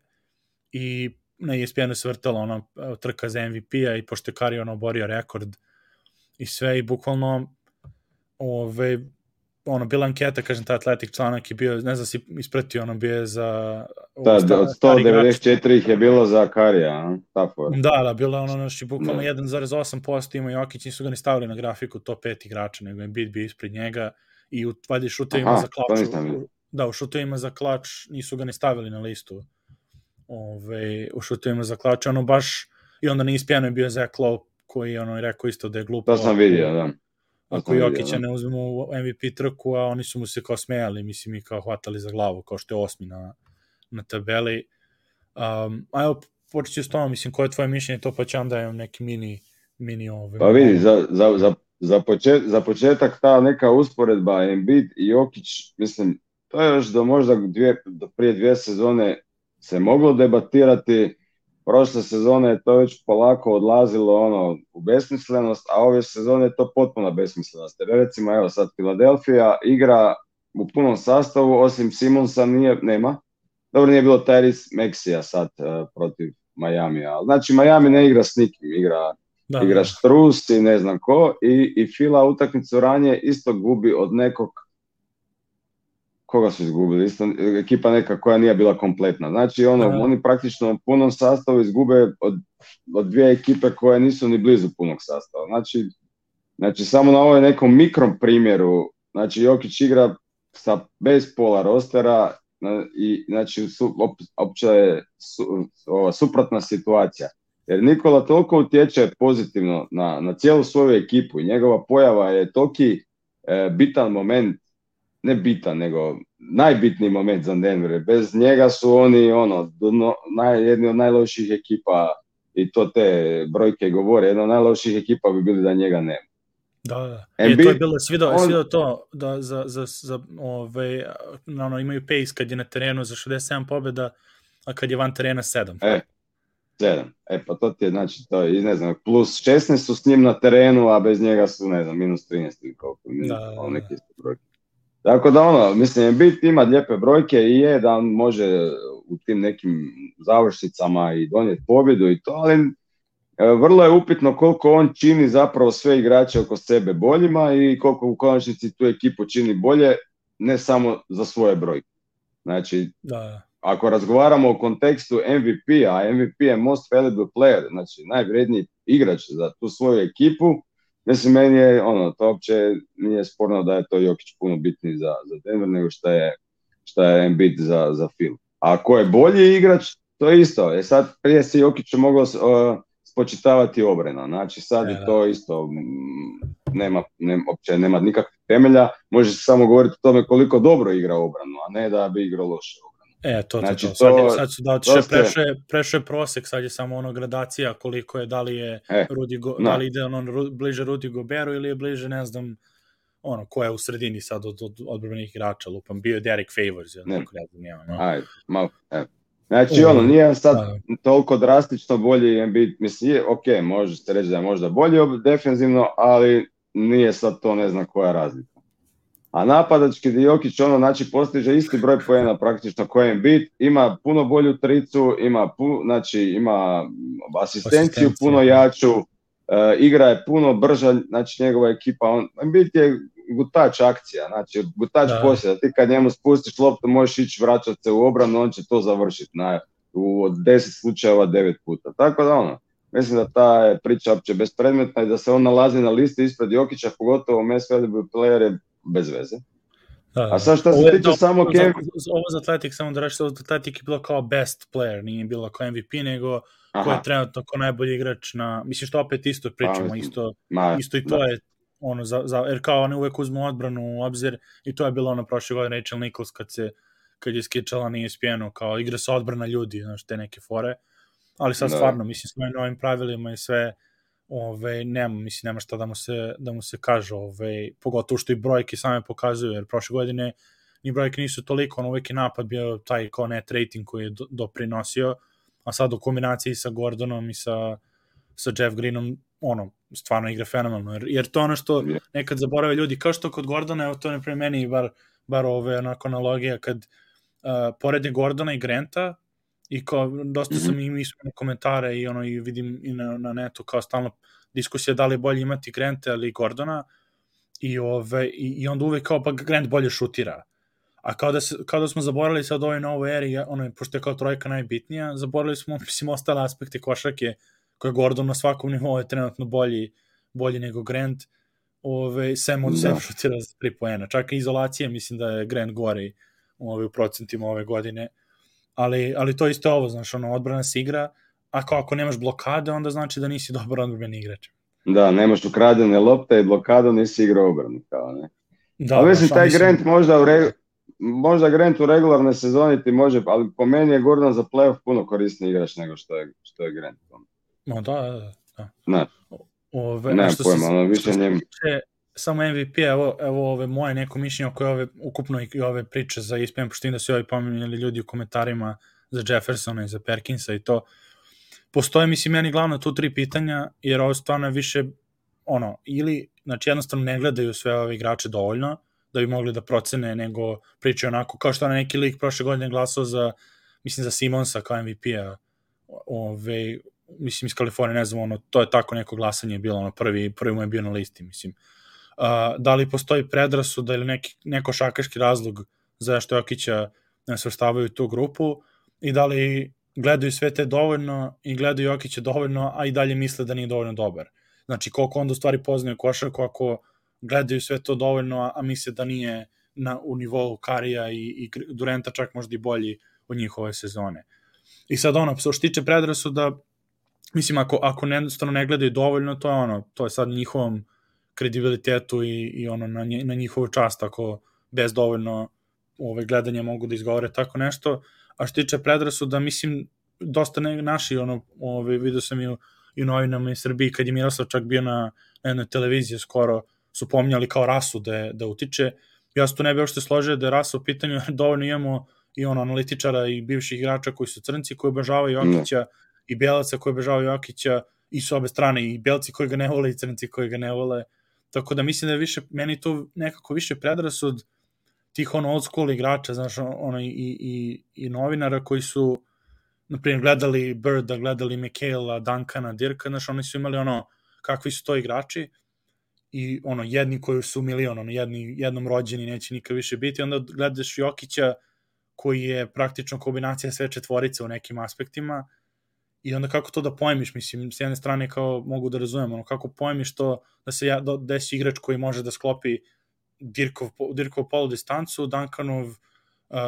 i na ESPN-u se vrtala ona trka za MVP-a i pošto je Kari ono oborio rekord i sve i bukvalno ove, ono, bila anketa, kažem, ta Atletik članak je bio, ne znam da si ispratio, ono bio je za... Da, sta- od stari igrač. 194 ih je bilo za Karija, a? ta fora. Da, da, bilo je ono, znači, bukvalno Da. 1,8% ima Jokić, nisu ga ni stavili na grafiku top 5 igrača, nego je Embiid bio ispred njega i u valjda šutovima Aha, za klač. Da, u šutovima za klač nisu ga ni stavili na listu. Ove, u šutovima za klač, ono baš, i onda na ispijanu je bio Zach Lowe, koji je ono rekao isto da je glupo. To sam vidio, da. Ako Jokića da. ne uzmemo u MVP trku, a oni su mu se kao smejali, mislim i kao hvatali za glavu, kao što je osmi na, na tabeli. Um, a evo, počet ću s tobom, mislim, koje je tvoje mišljenje, to pa ću onda imam neki mini, mini ove. Pa vidi, za, za, za, za, počet, za početak ta neka usporedba Embiid i Jokić, mislim, to je još do možda dvije, do prije dvije sezone se moglo debatirati, prošle sezone je to već polako odlazilo ono u besmislenost, a ove sezone je to potpuna besmislenost. Jer recimo, evo sad, Philadelphia igra u punom sastavu, osim Simonsa nije, nema. Dobro, nije bilo Tyrese Maxija sad uh, protiv Majamija, ali znači Miami ne igra s nikim, igra da, igra Štrus i ne znam ko i, i Fila utakmicu ranije isto gubi od nekog koga su izgubili? Isto, ekipa neka koja nije bila kompletna. Znači, ono, Da. oni praktično u punom sastavu izgube od, od dvije ekipe koje nisu ni blizu punog sastava. Znači, znači samo na ovoj nekom mikrom primjeru, znači Jokić igra sa bez pola rostera i znači su, op, opće je su, ova, suprotna situacija. Jer Nikola toliko utječe pozitivno na, na cijelu svoju ekipu i njegova pojava je toliki e, bitan moment, ne bitan, nego najbitniji moment za Denver. Bez njega su oni ono, dno, naj, jedni od najlošijih ekipa i to te brojke govore, jedna od najlošijih ekipa bi bili da njega nema. Da, da. E, Embiid, to je bilo, svidao, on- svidao to da za, za, za ove, ono, imaju pace kad je na terenu za 67 pobjeda, a kad je van terena 7. E, sedam. E, pa to ti je, znači, to je, ne znam, plus 16 su s njim na terenu, a bez njega su, ne znam, minus 13 ili koliko, minus, Da, da, da. neke iste brojke. Tako da ono, mislim, Embiid ima lijepe brojke i je da on može u tim nekim završnicama i donijeti pobjedu i to, ali e, vrlo je upitno koliko on čini zapravo sve igrače oko sebe boljima i koliko u konačnici tu ekipu čini bolje, ne samo za svoje brojke. Znači, Da, da. ako razgovaramo o kontekstu MVP, a MVP je most valuable player, znači najvredniji igrač za tu svoju ekipu, mislim meni je ono, to uopće nije sporno da je to Jokić puno bitniji za, za Denver nego što je, što je Embiid za, za Phil. A ko je bolji igrač, to je isto. E sad prije se Jokiću moglo uh, spočitavati obrana, znači sad Da, je da. to isto nema, nema, uopće nema nikakvih temelja, može se samo govoriti o tome koliko dobro igra obranu, a ne da bi igrao loše obranu. E, to, to, Znači, to. Sad, je, sad su da to je, prešao je prosek, sad je samo ono gradacija koliko je, da li je E, Rudy Go, da. da li ide ono ru- bliže Rudy Goberu ili je bliže, ne znam, ono, ko je u sredini sad od, od odbrbenih igrača, lupam, bio je Derek Favors, ja Ne. znam, nema, no. Ajde, malo, evo. Znači, ono, nije sad da. toliko drastično bolji Embiid, mislim, je, ok, može se reći da je možda bolji defensivno, ali nije sad to ne znam koja razlika. A napadački di Jokić, ono, znači, postiže isti broj poena praktično koji Embiid, ima puno bolju tricu, ima, pu, znači, ima asistenciju Asistenciju, puno da. jaču, e, igra je puno brža, znači, njegova ekipa, on, Embiid je gutač akcija, znači, gutač Da. posjeda, ti kad njemu spustiš loptu, možeš ići vraćati se u obranu, on će to završiti, na, u od 10 slučajeva 9 puta. Tako da ono, mislim da ta je priča uopće bespredmetna i da se on nalazi na listi ispred Jokića, pogotovo most valuable player je bez veze. Da. A sad što se tiče da, samo za- Kev... za- Ovo za Atletik, samo da reći, ovo za Atletik je bilo kao best player, nije bilo kao MVP, nego ko je Aha, trenutno kao najbolji igrač na, mislim što opet isto pričamo, mislim, isto, ma, isto i to da. je ono za, za jer kao oni uvek uzmu odbranu u obzir i to je bilo ono prošle godine Rachel Nichols kad se kad je skičala na ESPN-u kao igra se odbrana ljudi, znaš, te neke fore. Ali sad Da. stvarno, mislim, s ovim novim pravilima i sve, ove, nema, mislim, nema šta da mu se, da mu se kaže, ove, pogotovo što i brojke same pokazuju, jer prošle godine ni brojke nisu toliko, ono uvek je napad bio taj kao net rating koji je do, doprinosio, a sad u kombinaciji sa Gordonom i sa, sa Jeff Greenom, ono, stvarno igra fenomenalno, jer, jer to ono što nekad zaborave ljudi, kao što kod Gordona, evo to ne pre meni, bar, bar ove onako analogija, kad uh, porede Gordona i Granta, i kao, dosta Mhm. sam i mislio na komentare i ono, i vidim i na, na netu kao stalno diskusija da li je bolje imati Granta ili Gordona, i, ove, i, i onda uvek kao, pa Grant bolje šutira. A kao da, se, kao da smo zaboravili sad ovoj novoj eri, ono, pošto je kao trojka najbitnija, zaboravili smo, *laughs* mislim, ostale aspekte košarke, koje Gordon na svakom nivou je trenutno bolji, bolji nego Grant, ove, sem od Da. sem šutira za 3 poena. Čak i izolacije, mislim da je Grant gori ove, u procentima ove godine. Ali, ali to isto je ovo, znaš, ono, odbrana se igra, a kao ako nemaš blokade, onda znači da nisi *laughs* dobar odbrani igrač. Da, nemaš ukradene lopte i blokadu, nisi igrao obranu, kao ne. Da, ali mislim, taj Grant možda u, re, možda Grant u regularnoj sezoni ti može, ali po meni je Gordon za playoff puno korisniji igrač nego što je, što je Grant. No, da, da, da. Ne, Ove, nemam što pojma, se- ono više njemu. tiče samo MVP, evo, evo ove moje neko mišljenje oko ove, ukupno i ove priče za ESPN, pošto da su ovi pominjali ljudi u komentarima za Jeffersona i za Perkinsa i to. Postoje, mislim, meni glavno tu tri pitanja, jer ovo stvarno je više, ono, ili, znači jednostavno ne gledaju sve ove igrače dovoljno, da bi mogli da procene, nego pričaju onako, kao što je neki lik prošle godine glasao za, mislim, za Simonsa kao MVP-a, ove, mislim iz Kalifornije, ne znam, ono, to je tako neko glasanje bilo, ono, prvi, prvi mu je bio na listi, mislim. Uh, da li postoji predrasuda ili neki, neko šakaški razlog zašto Jokića ne svrstavaju tu grupu i da li gledaju sve te dovoljno i gledaju Jokića dovoljno, a i dalje misle da nije dovoljno dobar. Znači, koliko onda u stvari poznaju košarku ako gledaju sve to dovoljno, a, misle da nije na, u nivou Karija i, i Durenta čak možda i bolji od njihove sezone. I sad ono, što tiče predrasuda, mislim, ako, ako jednostavno ne gledaju dovoljno, to je ono, to je sad njihovom kredibilitetu i, i ono, na, nje, na njihovu čast, ako bez dovoljno ove, gledanja mogu da izgovore tako nešto. A što tiče predrasuda, mislim, dosta ne, naši, ono, ove, vidio sam i u, i u novinama iz Srbiji, kad je Miroslav čak bio na, na jednoj televiziji skoro, su pominjali kao rasu da, da utiče. Ja se tu ne bi ošte složio da je rasa u pitanju, dovoljno imamo i ono analitičara i bivših igrača koji su crnci koji obožavaju Jokića no. i belaca koji obožavaju Jokića i s obe strane i belci koji ga ne vole i crnci koji ga ne vole. Tako da mislim da je više, meni to nekako više predrasud tih ono old school igrača, znaš, ono i, i, i novinara koji su na primjer gledali Birda, gledali Michaela, Duncana, Dirka, znaš, oni su imali ono kakvi su to igrači i ono jedni koji su milion, ono jedni, jednom rođeni neće nikad više biti, onda gledaš Jokića koji je praktično kombinacija sve četvorice u nekim aspektima i onda kako to da pojmiš, mislim, s jedne strane kao mogu da razumem, ono, kako pojmiš to da se ja, da desi igrač koji može da sklopi Dirkov, Dirkov polu distancu, Duncanov, uh,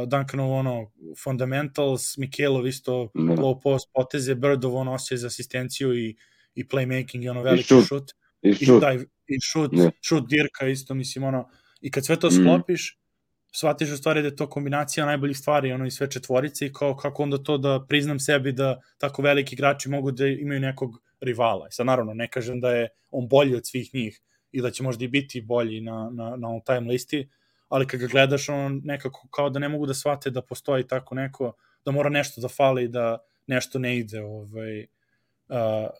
Duncanov ono, fundamentals, Mikelov isto. Da. low post poteze, Birdov ono osjeća za asistenciju i, i playmaking i ono veliki I šut. I šut. I, taj, i šut, yeah. šut Dirka isto, mislim, ono, i kad sve to mm. sklopiš, mm shvatiš u stvari da je to kombinacija najboljih stvari, ono i sve četvorice i kao kako onda to da priznam sebi da tako veliki igrači mogu da imaju nekog rivala. I sad naravno ne kažem da je on bolji od svih njih i da će možda i biti bolji na, na, na all time listi, ali kad ga gledaš on nekako kao da ne mogu da shvate da postoji tako neko, da mora nešto da fali, da nešto ne ide ovaj,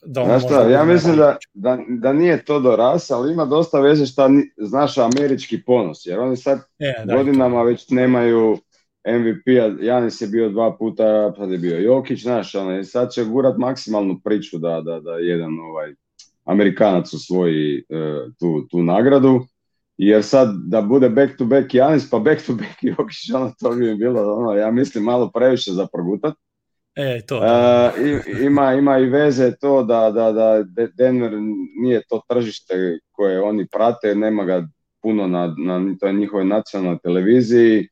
da on šta, ja mislim da, da, da nije to do rasa, ali ima dosta veze šta znaš američki ponos, jer oni sad e, da, godinama već nemaju MVP-a, Janis je bio dva puta, sad je bio Jokić, znaš, ono, sad će gurat maksimalnu priču da, da, da jedan ovaj Amerikanac osvoji uh, tu, tu nagradu, jer sad da bude back to back Janis, pa back to back Jokić, ono, to bi bilo, ono, ja mislim, malo previše za progutat. E, to. Da. Uh, ima, ima i veze to da, da, da Denver nije to tržište koje oni prate, nema ga puno na, na toj njihovoj nacionalnoj televiziji,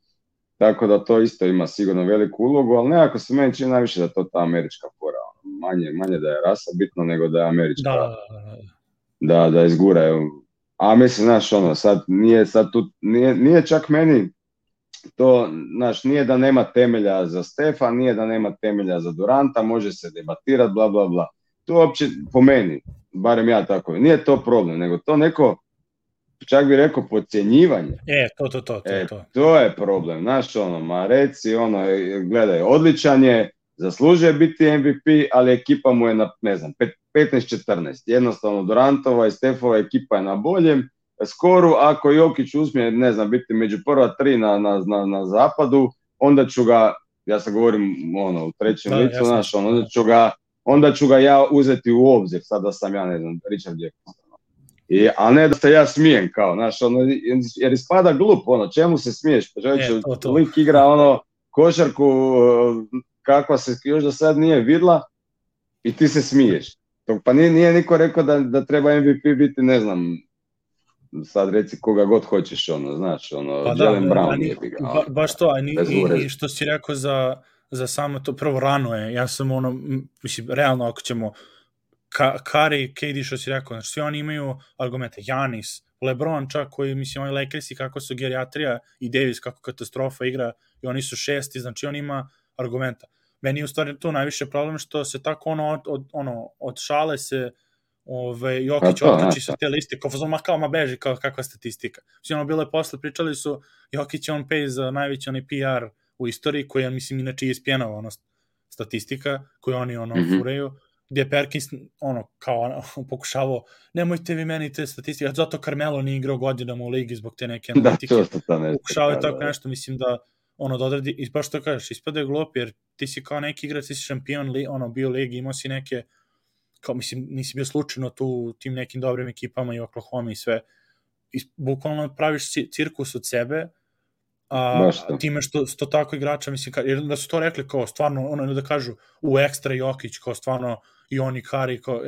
tako da to isto ima sigurno veliku ulogu, ali nekako se meni čini najviše da to ta američka fora, manje, manje da je rasa bitno nego da je američka, da, da, da izguraju. A mislim, znaš, ono, sad nije, sad tu, nije, nije čak meni to, znaš, nije da nema temelja za Stefa, nije da nema temelja za Duranta, može se debatirati, bla, bla, bla. To uopće, po meni, barem ja tako, nije to problem, nego to neko, čak bi rekao, podcjenjivanje. E, to, to, to, to, e, to. to je problem, znaš, ono, ma reci, ono, gledaj, odličan je, zaslužuje biti MVP, ali ekipa mu je na, ne znam, 15-14. Jednostavno, Durantova i Stefova ekipa je na boljem, skoru, ako Jokić uspije, ne znam, biti među prva tri na, na, na, na zapadu, onda ću ga, ja sad govorim ono, u trećem da, licu, znaš, ono, onda ću ga, onda ću ga ja uzeti u obzir, sad da sam ja, ne znam, Richard Jefferson. I, a ne da se ja smijem kao, znaš, ono, jer ispada glup, ono, čemu se smiješ? Pa čovječe, e, lik igra, ono, košarku kakva se još do sad nije vidla i ti se smiješ. Pa nije, nije niko rekao da, da treba MVP biti, ne znam, sad reci koga god hoćeš, ono, znaš, ono, pa da, Jalen Brown je bi ga. Ba, baš to, a ni, i, i što si rekao za, za samo to, prvo rano je, ja sam ono, mislim, realno ako ćemo, Ka, Kari, KD što si rekao, znači svi oni imaju argumente, Janis, Lebron čak koji, mislim, oni Lakersi kako su geriatrija i Davis kako katastrofa igra i oni su šesti, znači on ima argumenta. Meni je u stvari to najviše problem što se tako ono, od, od, ono, od šale se Ove, Jokić otkači sa te liste, kao fazon, ma kao, ma beži, kao kakva statistika. Svi ono, bilo je posle, pričali su, Jokić je on pay za najveći onaj PR u istoriji, koji je, mislim, inače ESPN-ova ono, statistika, koju oni, ono, mm -hmm. fureju, gdje Perkins, ono, kao, ono, *laughs* pokušavao, nemojte vi meni te statistike, zato Carmelo nije igrao godinama u ligi zbog te neke da, *laughs* analitike. Da, to to nešto. Pokušavao je tako da. nešto, mislim da, ono, da odredi, i baš to kažeš, ispada je glup, jer ti si kao neki igrač, ti si šampion, li, ono, bio ligi, imao si neke kao mislim nisi bio slučajno tu tim nekim dobrim ekipama i Oklahoma i sve i bukvalno praviš cirkus od sebe A, to. time što sto tako igrača, mislim, ka, jer da su to rekli kao stvarno, ono da kažu u ekstra Jokić, kao stvarno i oni Kari, kao,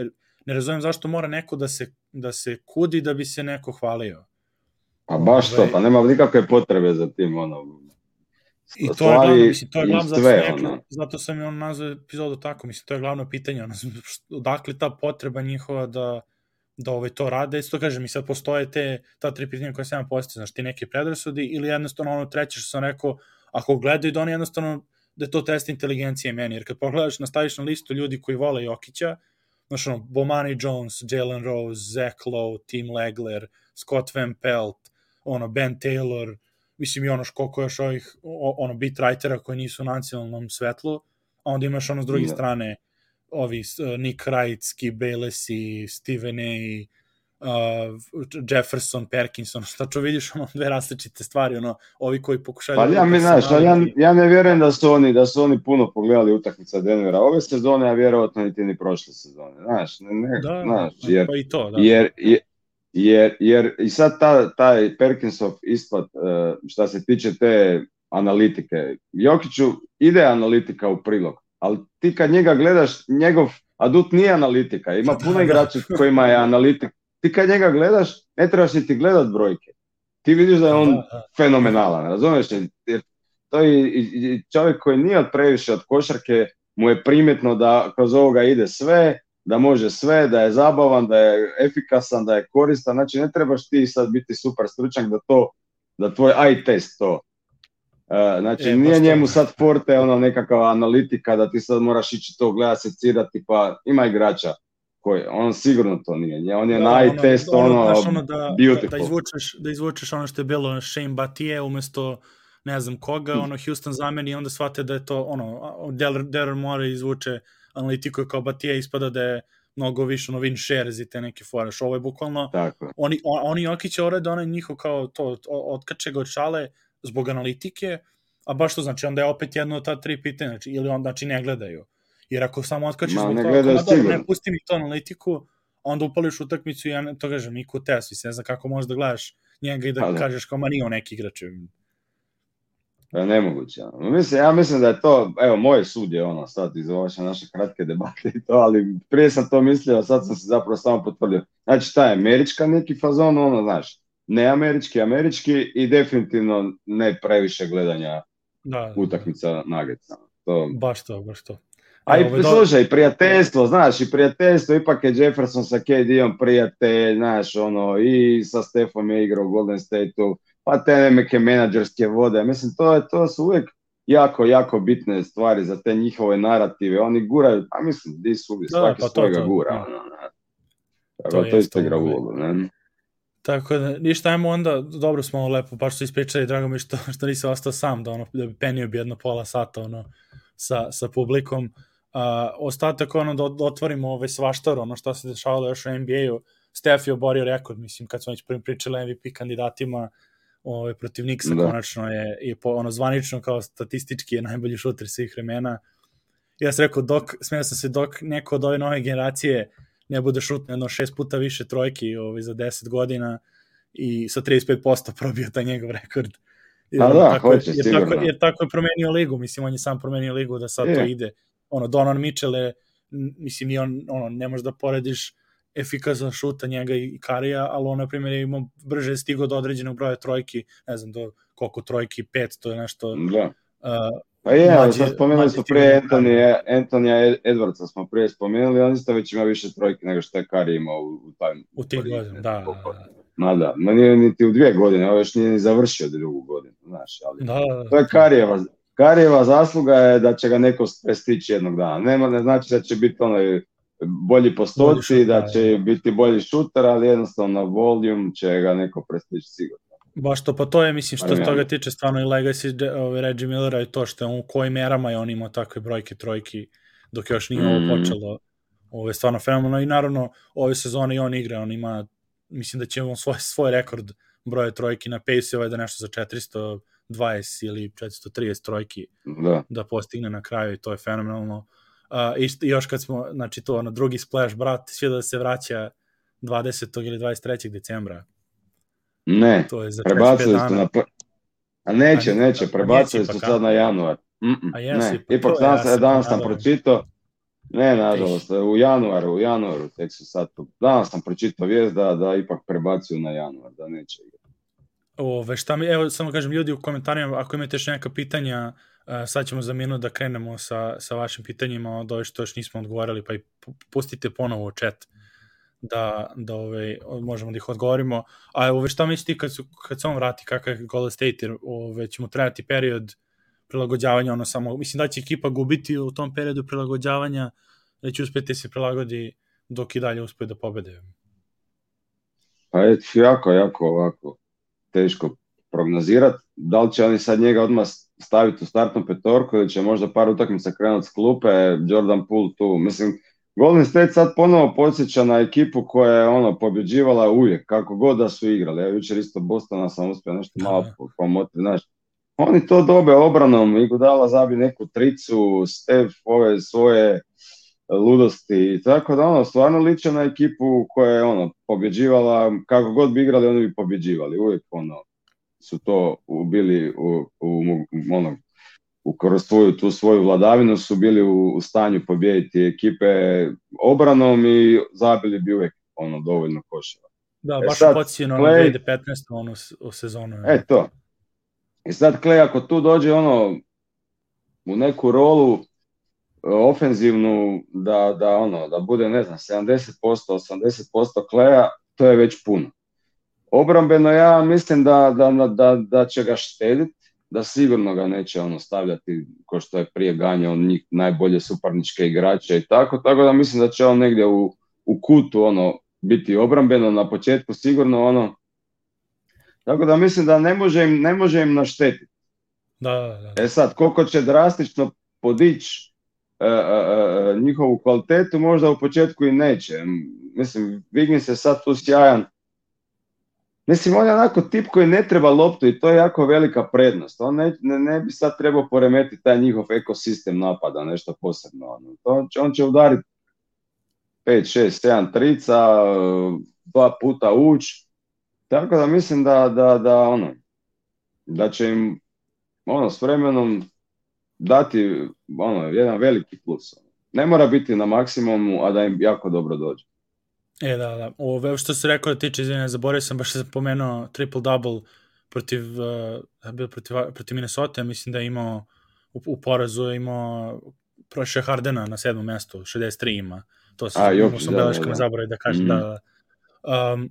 ne razumem zašto mora neko da se, da se kudi da bi se neko hvalio. Pa baš to, Ovaj- pa nema nikakve potrebe za tim, ono, I to je glavno, mislim, to je glavno, zato, sve, sam rekao, ono. zato sam i on nazvao epizodu tako, mislim, to je glavno pitanje, ono, *laughs* odakle ta potreba njihova da, da ovaj, to rade, isto kažem, i sad postoje te, ta tri pitanja koje sam ja postavio, znaš, ti neki predrasudi ili jednostavno ono treće što sam rekao, ako gledaju da oni jednostavno, da je to test inteligencije meni, jer kad pogledaš, nastaviš na listu ljudi koji vole Jokića, znaš ono, Bomani Jones, Jalen Rose, Zach Lowe, Tim Legler, Scott Van Pelt, ono, Ben Taylor, mislim i ono koliko još ovih ono beat writera koji nisu u nacionalnom svetlu, a onda imaš ono s druge Da. strane ovi uh, Nick Wright, Skip Bayless Steven A, uh, Jefferson, Perkinson, *laughs* tačno vidiš ono dve različite stvari, ono, ovi koji pokušaju Pa da ja, mi, znaš, ali ja, ja ne vjerujem da su oni, da su oni puno pogledali utakmica Denvera ove sezone, a vjerojatno niti ni prošle sezone. Znaš, ne, ne, da, znaš, jer, pa i to, da. jer, jer, jer, jer i sad ta, taj Perkinsov ispad, eh, šta se tiče te analitike, Jokiću ide analitika u prilog, ali ti kad njega gledaš, njegov adut nije analitika, ima *laughs* puno da. igrača kojima je analitik. Ti kad njega gledaš, ne trebaš niti gledat brojke. Ti vidiš da je on Da, da. fenomenalan, razumiješ? Jer to je čovjek koji nije previše od košarke, mu je primjetno da kroz ovoga ide sve, da može sve, da je zabavan, da je efikasan, da je koristan. Znači ne trebaš ti sad biti super stručnjak da to, da tvoj eye test to. E, znači E, nije to. njemu sad forte ono nekakva analitika da ti sad moraš ići to gledat, secirati, pa ima igrača koji, on sigurno to nije. On je Da, na eye test ono, znaš, ono da, da, beautiful. da, izvučeš, da izvučeš ono što je bilo Shane Batije umesto ne znam koga, Hmm. ono Houston zameni i onda shvate da je to ono, Daryl Morey izvuče analitiku i kao Batije ispada da je mnogo više ono win shares i te neke fore. Što Ovo je bukvalno, Tako je. oni, on, oni Jokić urade onaj njihov kao to, otkače ga od šale zbog analitike, a baš to znači onda je opet jedno od ta tri pitanja, znači, ili on znači ne gledaju. Jer ako samo otkačeš Ma, zbog ne toga, gledaju kao, "Ma dobro, sigurno." ne pusti mi to analitiku, onda upališ utakmicu i ja ne, to kažem, niko test, mislim, ne znam kako možeš da gledaš njega i da, Pa da. kažeš kao, ma nije on neki igrač. Pa nemoguće. Mislim, ja mislim da je to, evo, moj sud je ono sad iz ove naše kratke debate i to, ali prije sam to mislio, sad sam se zapravo samo potvrdio. Znači, ta je američka neki fazon, ono, znaš, ne američki, američki i definitivno ne previše gledanja Da, da, utakmica Nuggetsa. To, baš to, baš to. A i slušaj, prijateljstvo, znaš, i prijateljstvo, ipak je Jefferson sa KD-om prijatelj, znaš, ono, i sa Stefom je igrao u Golden State-u, pa te neke menadžerske vode, mislim, to, je, to su uvijek jako, jako bitne stvari za te njihove narative, oni guraju, a mislim, di su uvijek, Da, svaki pa svojega to, gura, da. Tako To to isto igra ovaj. ulogu, ne? Tako da, ništa, ajmo onda, dobro smo ovo lepo, baš su ispričali, drago mi što, što nisi ostao sam, da, ono, da bi penio bi jedno pola sata, ono, sa, sa publikom. Uh, ostatak, ono, da, otvorimo ovaj svaštar, ono, što se dešavalo još u NBA-u. Steph je oborio rekord, mislim, kad smo već pričali MVP kandidatima, ovaj, protiv Nixa, Da. konačno je, je po, ono, zvanično kao statistički je najbolji šuter svih vremena. Ja sam rekao, dok, smeo sam se, dok neko od ove nove generacije ne bude šutno jedno šest puta više trojki ovaj, za 10 godina i sa 35% probio taj njegov rekord. Jer, A ono, da, tako, hoće, jer, sigurno. tako, jer tako je promenio ligu, mislim, on je sam promenio ligu da sad to Je. ide. Ono, Donovan Mitchell je, mislim, i on, ono, ne možeš da porediš efikasan šuta njega i Karija, ali on, na primjer, je imao brže stigo do određenog broja trojki, ne znam, do koliko trojki, 500 je nešto, Da. uh, Pa je, ali Mlađe- sad spomenuli smo igračima. Antonija, Antonija Edwardsa smo prije spomenuli, on isto već ima više trojki nego što je Kari imao u, u taj u tih godina, da, da, da. Ma da, ma nije niti u dvije godine, ovo još nije ni završio drugu godinu, znaš, ali Da, da, da. to je Karijeva, Karijeva zasluga je da će ga neko prestići jednog dana. Nema, ne znači da će biti onaj bolji postoci, Bolji da da, će da. biti bolji šuter, ali jednostavno volume će ga neko prestići sigurno. Baš to, pa to je, mislim, što se toga tiče stvarno i legacy ove, Reggie Millera i to što je on, u kojim merama je on imao takve brojke, trojki, dok još nije ovo Mm. počelo. Ovo je stvarno fenomenalno i naravno ove sezone i on igra, on ima, mislim da će on svoj, svoj rekord broja trojki na pace ovaj da nešto za 420 ili 430 trojki Da, da postigne na kraju i to je fenomenalno. Uh, i, št- i još kad smo, znači to, ono, drugi splash, brat, sve da se vraća 20. ili 23. decembra. ne, To je za 45 prebacili dana. na, A neće, A neće, prebacili su ipak, sad na januar. Mm-mm, A jesu, ne, ipak ipak to, ja danas, sam danas sam pročitao, ne, nažalost, u januaru, u januaru tek su sad, tu- danas sam pročitao vijest da, da ipak prebacuju na januar, da neće igrati. Ove, šta mi, evo, samo kažem, ljudi u komentarima, ako imate još neka pitanja, uh, sad ćemo za minut da krenemo sa, sa vašim pitanjima od ove što još nismo odgovarali, pa i pu- pustite ponovo u chat da, da ove, možemo da ih odgovorimo. A ove, šta mislite kad, su, kad se on vrati, kakav je Golden State, jer ove, će mu trebati period prilagođavanja, ono samo, mislim da će ekipa gubiti u tom periodu prilagođavanja, da će uspeti da se prilagodi dok i dalje uspe da pobede. Pa je jako, jako ovako teško prognozirati. Da li će oni sad njega odmah staviti u startnu petorku ili će možda par utakmica krenuti s klupe, Jordan Poole tu. Mislim, Golden State sad ponovo podsjeća na ekipu koja je ono pobjeđivala uvijek, kako god da su igrali. Ja jučer isto Bostona sam uspio nešto malo Aha. pomotiti, znaš. Oni to dobe obranom, Iguodala zabi neku tricu, Steph ove svoje ludosti, tako da ono, stvarno liče na ekipu koja je ono, pobjeđivala, kako god bi igrali, oni bi pobjeđivali, uvijek ono, su to bili u, u, u- ono, u kroz svoju, tu svoju vladavinu su bili u, u stanju pobijediti ekipe obranom i zabili bi uvijek ono, dovoljno koševa. Da, E baš sad, sad, podsjeća na Clay- 2015. onu s- u sezonu. E to. I sad Clay ako tu dođe ono u neku rolu e, ofenzivnu da, da ono da bude ne znam 70% 80% Kleja, to je već puno. Obrambeno ja mislim da, da, da, da će ga štediti, da sigurno ga neće ono stavljati ko što je prije ganjao njih najbolje suparničke igrače i tako, tako da mislim da će on negdje u, u kutu ono biti obrambeno na početku sigurno ono tako da mislim da ne može im, ne može im naštetiti. Da, da, da. E sad, koliko će drastično podići e, e, e, njihovu kvalitetu, možda u početku i neće. Mislim, Wiggins je sad tu sjajan. Mislim, on je onako tip koji ne treba loptu i to je jako velika prednost. On ne, ne, ne bi sad trebao poremetiti taj njihov ekosistem napada, nešto posebno. To će, on će udariti 5, 6, 7 trica, dva puta uć. Tako da mislim da, da, da, ono, da će im ono, s vremenom dati ono, jedan veliki plus. Ne mora biti na maksimumu, a da im jako dobro dođe. E, da, da. Ove, što se rekao da tiče, izvinja, zaboravio sam, baš sam pomenuo triple-double protiv, uh, protiv, protiv Minnesota, mislim da je imao u, u porazu je imao prošle Hardena na sedmom mestu, 63 ima. To se A, Jokić, sam da, beleškama da, da. zaboravio da kažem, Mhm. da, da. Um,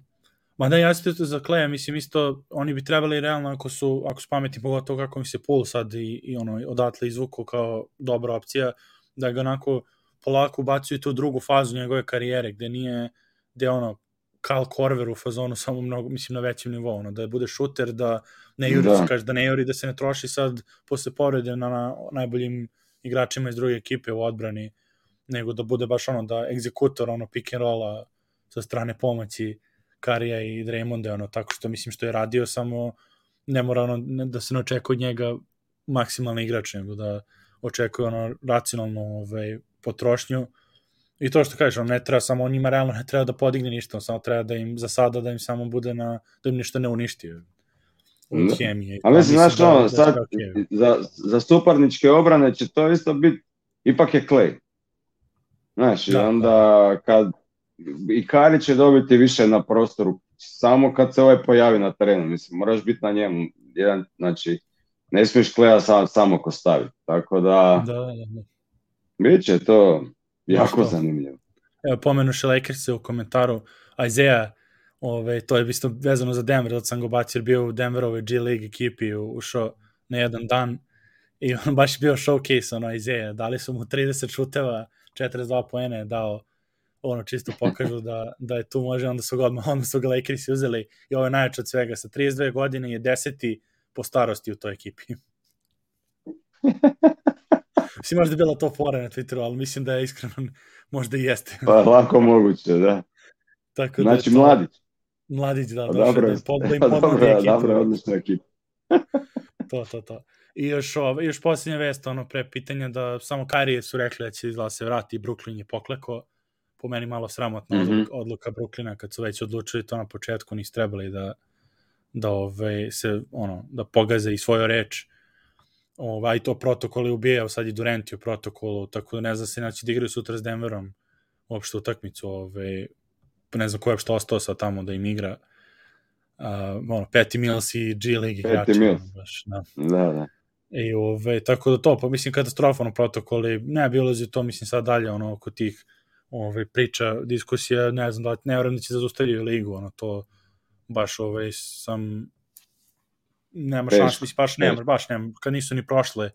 Ma da, ja se za Kleja, mislim isto, oni bi trebali realno, ako su, ako su pametni, pogotovo kako mi se Pool sad i, i ono, odatle izvuku kao dobra opcija, da ga onako polako ubacuju tu drugu fazu njegove karijere, gde nije, gde ono, Kyle Korver u fazonu samo mnogo, mislim, na većem nivou, ono, da bude šuter, da ne juri, Da. se kaže, da ne juri, da se ne troši sad posle povrede na, na najboljim igračima iz druge ekipe u odbrani, nego da bude baš ono, da egzekutor, ono, pick and rolla sa strane pomoći Karija i Draymonda, ono, tako što mislim što je radio, samo ne mora ono, ne, da se ne očekuje od njega maksimalni igrač, nego da očekuje ono racionalnu ovaj, potrošnju i to što kažeš, on ne treba samo, on njima realno ne treba da podigne ništa, on samo treba da im za sada da im samo bude na, da im ništa ne uništi Da. hemije. A mislim, znaš, da, da, sad, da, za, za suparničke obrane će to isto biti, ipak je Clay. Znaš, i Da, onda kad, i Kari će dobiti više na prostoru, samo kad se ovaj pojavi na terenu, mislim, moraš biti na njemu, jedan, znači, ne smiješ Klea sam, samo ko staviti, tako da, Da, da, da. bit će to jako to. zanimljivo. Evo, pomenuše Lakers u komentaru, Isaiah, ove, to je isto vezano za Denver, da sam go bacio, jer bio u Denverovoj G League ekipi, ušao na jedan dan i on baš bio showcase, ono, Isaiah, dali su mu 30 šuteva, 42 poene dao, ono, čisto pokažu da, da je tu može, onda su ga odmah, onda su ga Lakersi uzeli i ovo je najjače od svega, sa 32 godine je deseti po starosti u toj ekipi. *laughs* Mislim, možda je bila to fora na Twitteru, ali mislim da je iskreno, *laughs* možda i jeste. Pa lako moguće, da. Tako da Znači, to- mladić. Mladić, da, Pa Dobro, da da *laughs* dobro, ekipu. dobro, je, odlična ekipa. *laughs* To, to, to. I još, ove, još posljednja vest, ono, pre pitanja da samo Karije su rekli da će izgleda se vrati i Brooklyn je pokleko. Po meni malo sramotna Mhm. odluka, odluka Brooklyna kad su već odlučili to na početku, nisu trebali da, da ovaj, se, ono, da pogaze i svoju reč. Ovaj, to protokol je ubijao, sad i Durant je u protokolu, tako da ne znam se neće da igraju sutra s Denverom uopšte utakmicu, ovaj, ne znam ko je uopšte ostao sad tamo da im igra. Uh, ono, Peti Mills i G League igrači. Mills. Baš, da. Da, da. I ove, tako da to, pa mislim katastrofano protokoli, ne bi ulazi to, mislim sad dalje, ono, oko tih ove, priča, diskusija, ne znam da, ne vjerujem da će da zaustavljaju ligu, ono, to baš, ove, sam, nema šans, mislim, baš nema, baš nema, kad nisu ni prošle,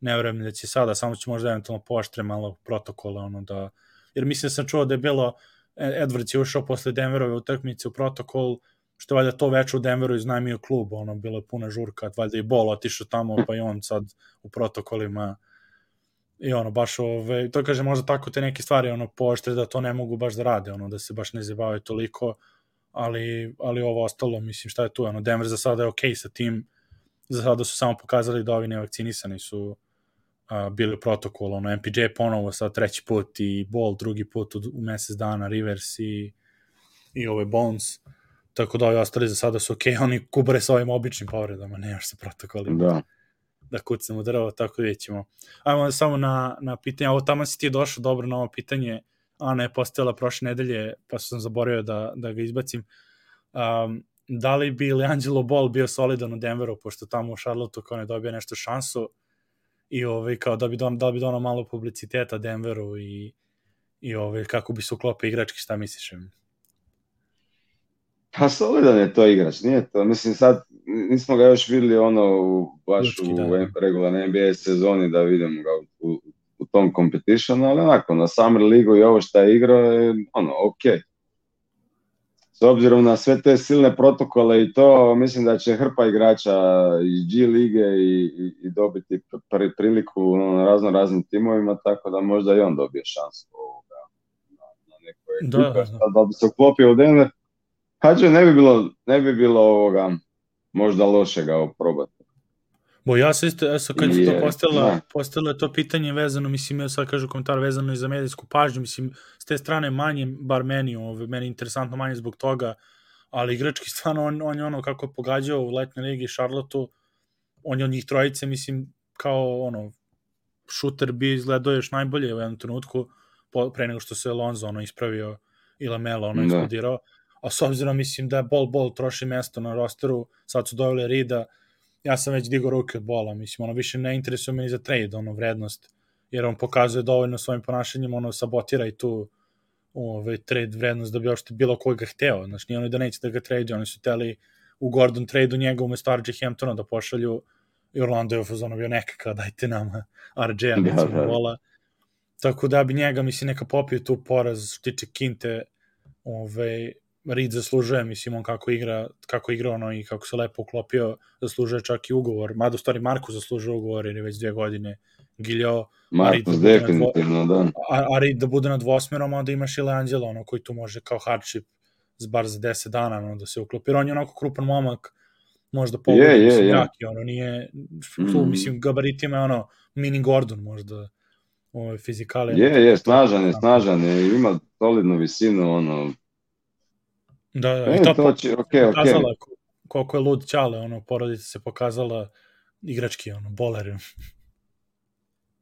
ne vjerujem da će sada, samo će možda eventualno poštre malo protokole, ono, da, jer mislim da sam čuo da je bilo, Edwards je ušao posle Denverove utakmice u protokol, što valjda to veče u Denveru iznajmio klub, ono, bilo je puna žurka, valjda i Bol otišao tamo, pa i on sad u protokolima i ono, baš ove, to kaže možda tako te neke stvari, ono, poštre da to ne mogu baš da rade, ono, da se baš ne zabavaju toliko, ali, ali ovo ostalo, mislim, šta je tu, ono, Denver za sada je okej okay sa tim, za sada su samo pokazali da ovi nevakcinisani su a, bili u protokolu, ono, MPJ ponovo sad treći put i Ball drugi put u, u mesec dana, Rivers i, i ove Bones, tako da ovi ostali za sada su okej, okay. oni kubare sa ovim običnim povredama, ne još sa protokolima. Da. Da kucamo drvo, tako vidjet ćemo. Ajmo samo na, na pitanje, ovo tamo si ti došao dobro na ovo pitanje, Ana je postavila prošle nedelje, pa sam zaboravio da, da ga izbacim. Um, da li bi Leangelo Ball bio solidan u Denveru, pošto tamo u Charlotteu kao ne dobio nešto šansu i ovaj, kao da bi, don, da bi donao malo publiciteta Denveru i, i ovaj, kako bi se uklopio igrački, šta misliš? Pa solidan je to igrač, nije to, mislim sad nismo ga još videli ono u, baš Ljudski, u da. regularnoj NBA sezoni da vidimo ga u, u tom competitionu, ali onako na Summer ligu i ovo što je igrao je ono, ok. S obzirom na sve te silne protokole i to, mislim da će hrpa igrača iz G lige i, i, i dobiti pr priliku na razno raznim timovima, tako da možda i on dobije šansu ovoga, na, na nekoj da, da. da bi se uklopio u Denver Hađe ne bi bilo, ne bi bilo ovoga, možda lošega oprobati. Bo ja se isto, eto, kad je to postala, da. postala to pitanje vezano, mislim, ja sad kažu komentar vezano i za medijsku pažnju, mislim, s te strane manje, bar meni, ove, meni interesantno manje zbog toga, ali igrački *laughs* stvarno, on, on je ono kako je pogađao u letnjoj ligi Charlotte on je od njih trojice, mislim, kao ono, šuter bi izgledao još najbolje u jednom trenutku, pre nego što se Lonzo ono ispravio i Lamela ono da. eksplodirao a s obzirom mislim da Bol Bol troši mesto na rosteru, sad su doveli Rida, ja sam već digao ruke od Bola, mislim, ono više ne interesuje me ni za trade, ono, vrednost, jer on pokazuje dovoljno svojim ponašanjem, ono, sabotira i tu ovaj, trade vrednost da bi ošte bilo koga hteo, znači nije ono da neće da ga trade, oni su teli u Gordon trade-u njega umesto RJ Hamptona da pošalju i Orlando je u fazonu bio neka kao dajte nama RJ-a, da, da, da. Bola. Tako da bi njega, mislim, neka popio tu poraz što tiče Kinte, ovaj, Reed zaslužuje, mislim, on kako igra, kako igra ono i kako se lepo uklopio, zaslužuje čak i ugovor. Mada u stvari Marko zaslužuje ugovor jer je već dvije godine Giljo. Marko, da definitivno, dvo, da. A, a Reed da bude na dvosmerom, onda imaš i Leangelo, ono, koji tu može kao hardship bar za 10 dana, ono, da se uklopi. On je onako krupan momak, možda pogodi, yeah, yeah, mislim, yeah. jaki, ono, nije, tu, mm. mislim, gabaritima je ono, mini Gordon možda, ove fizikale. Je, je, snažan je, snažan je, ima solidnu visinu, ono, Da, da, e, i to, to će, okay, pokazala okay. koliko je lud Ćale, ono, porodica se pokazala igrački, ono, boler. *laughs*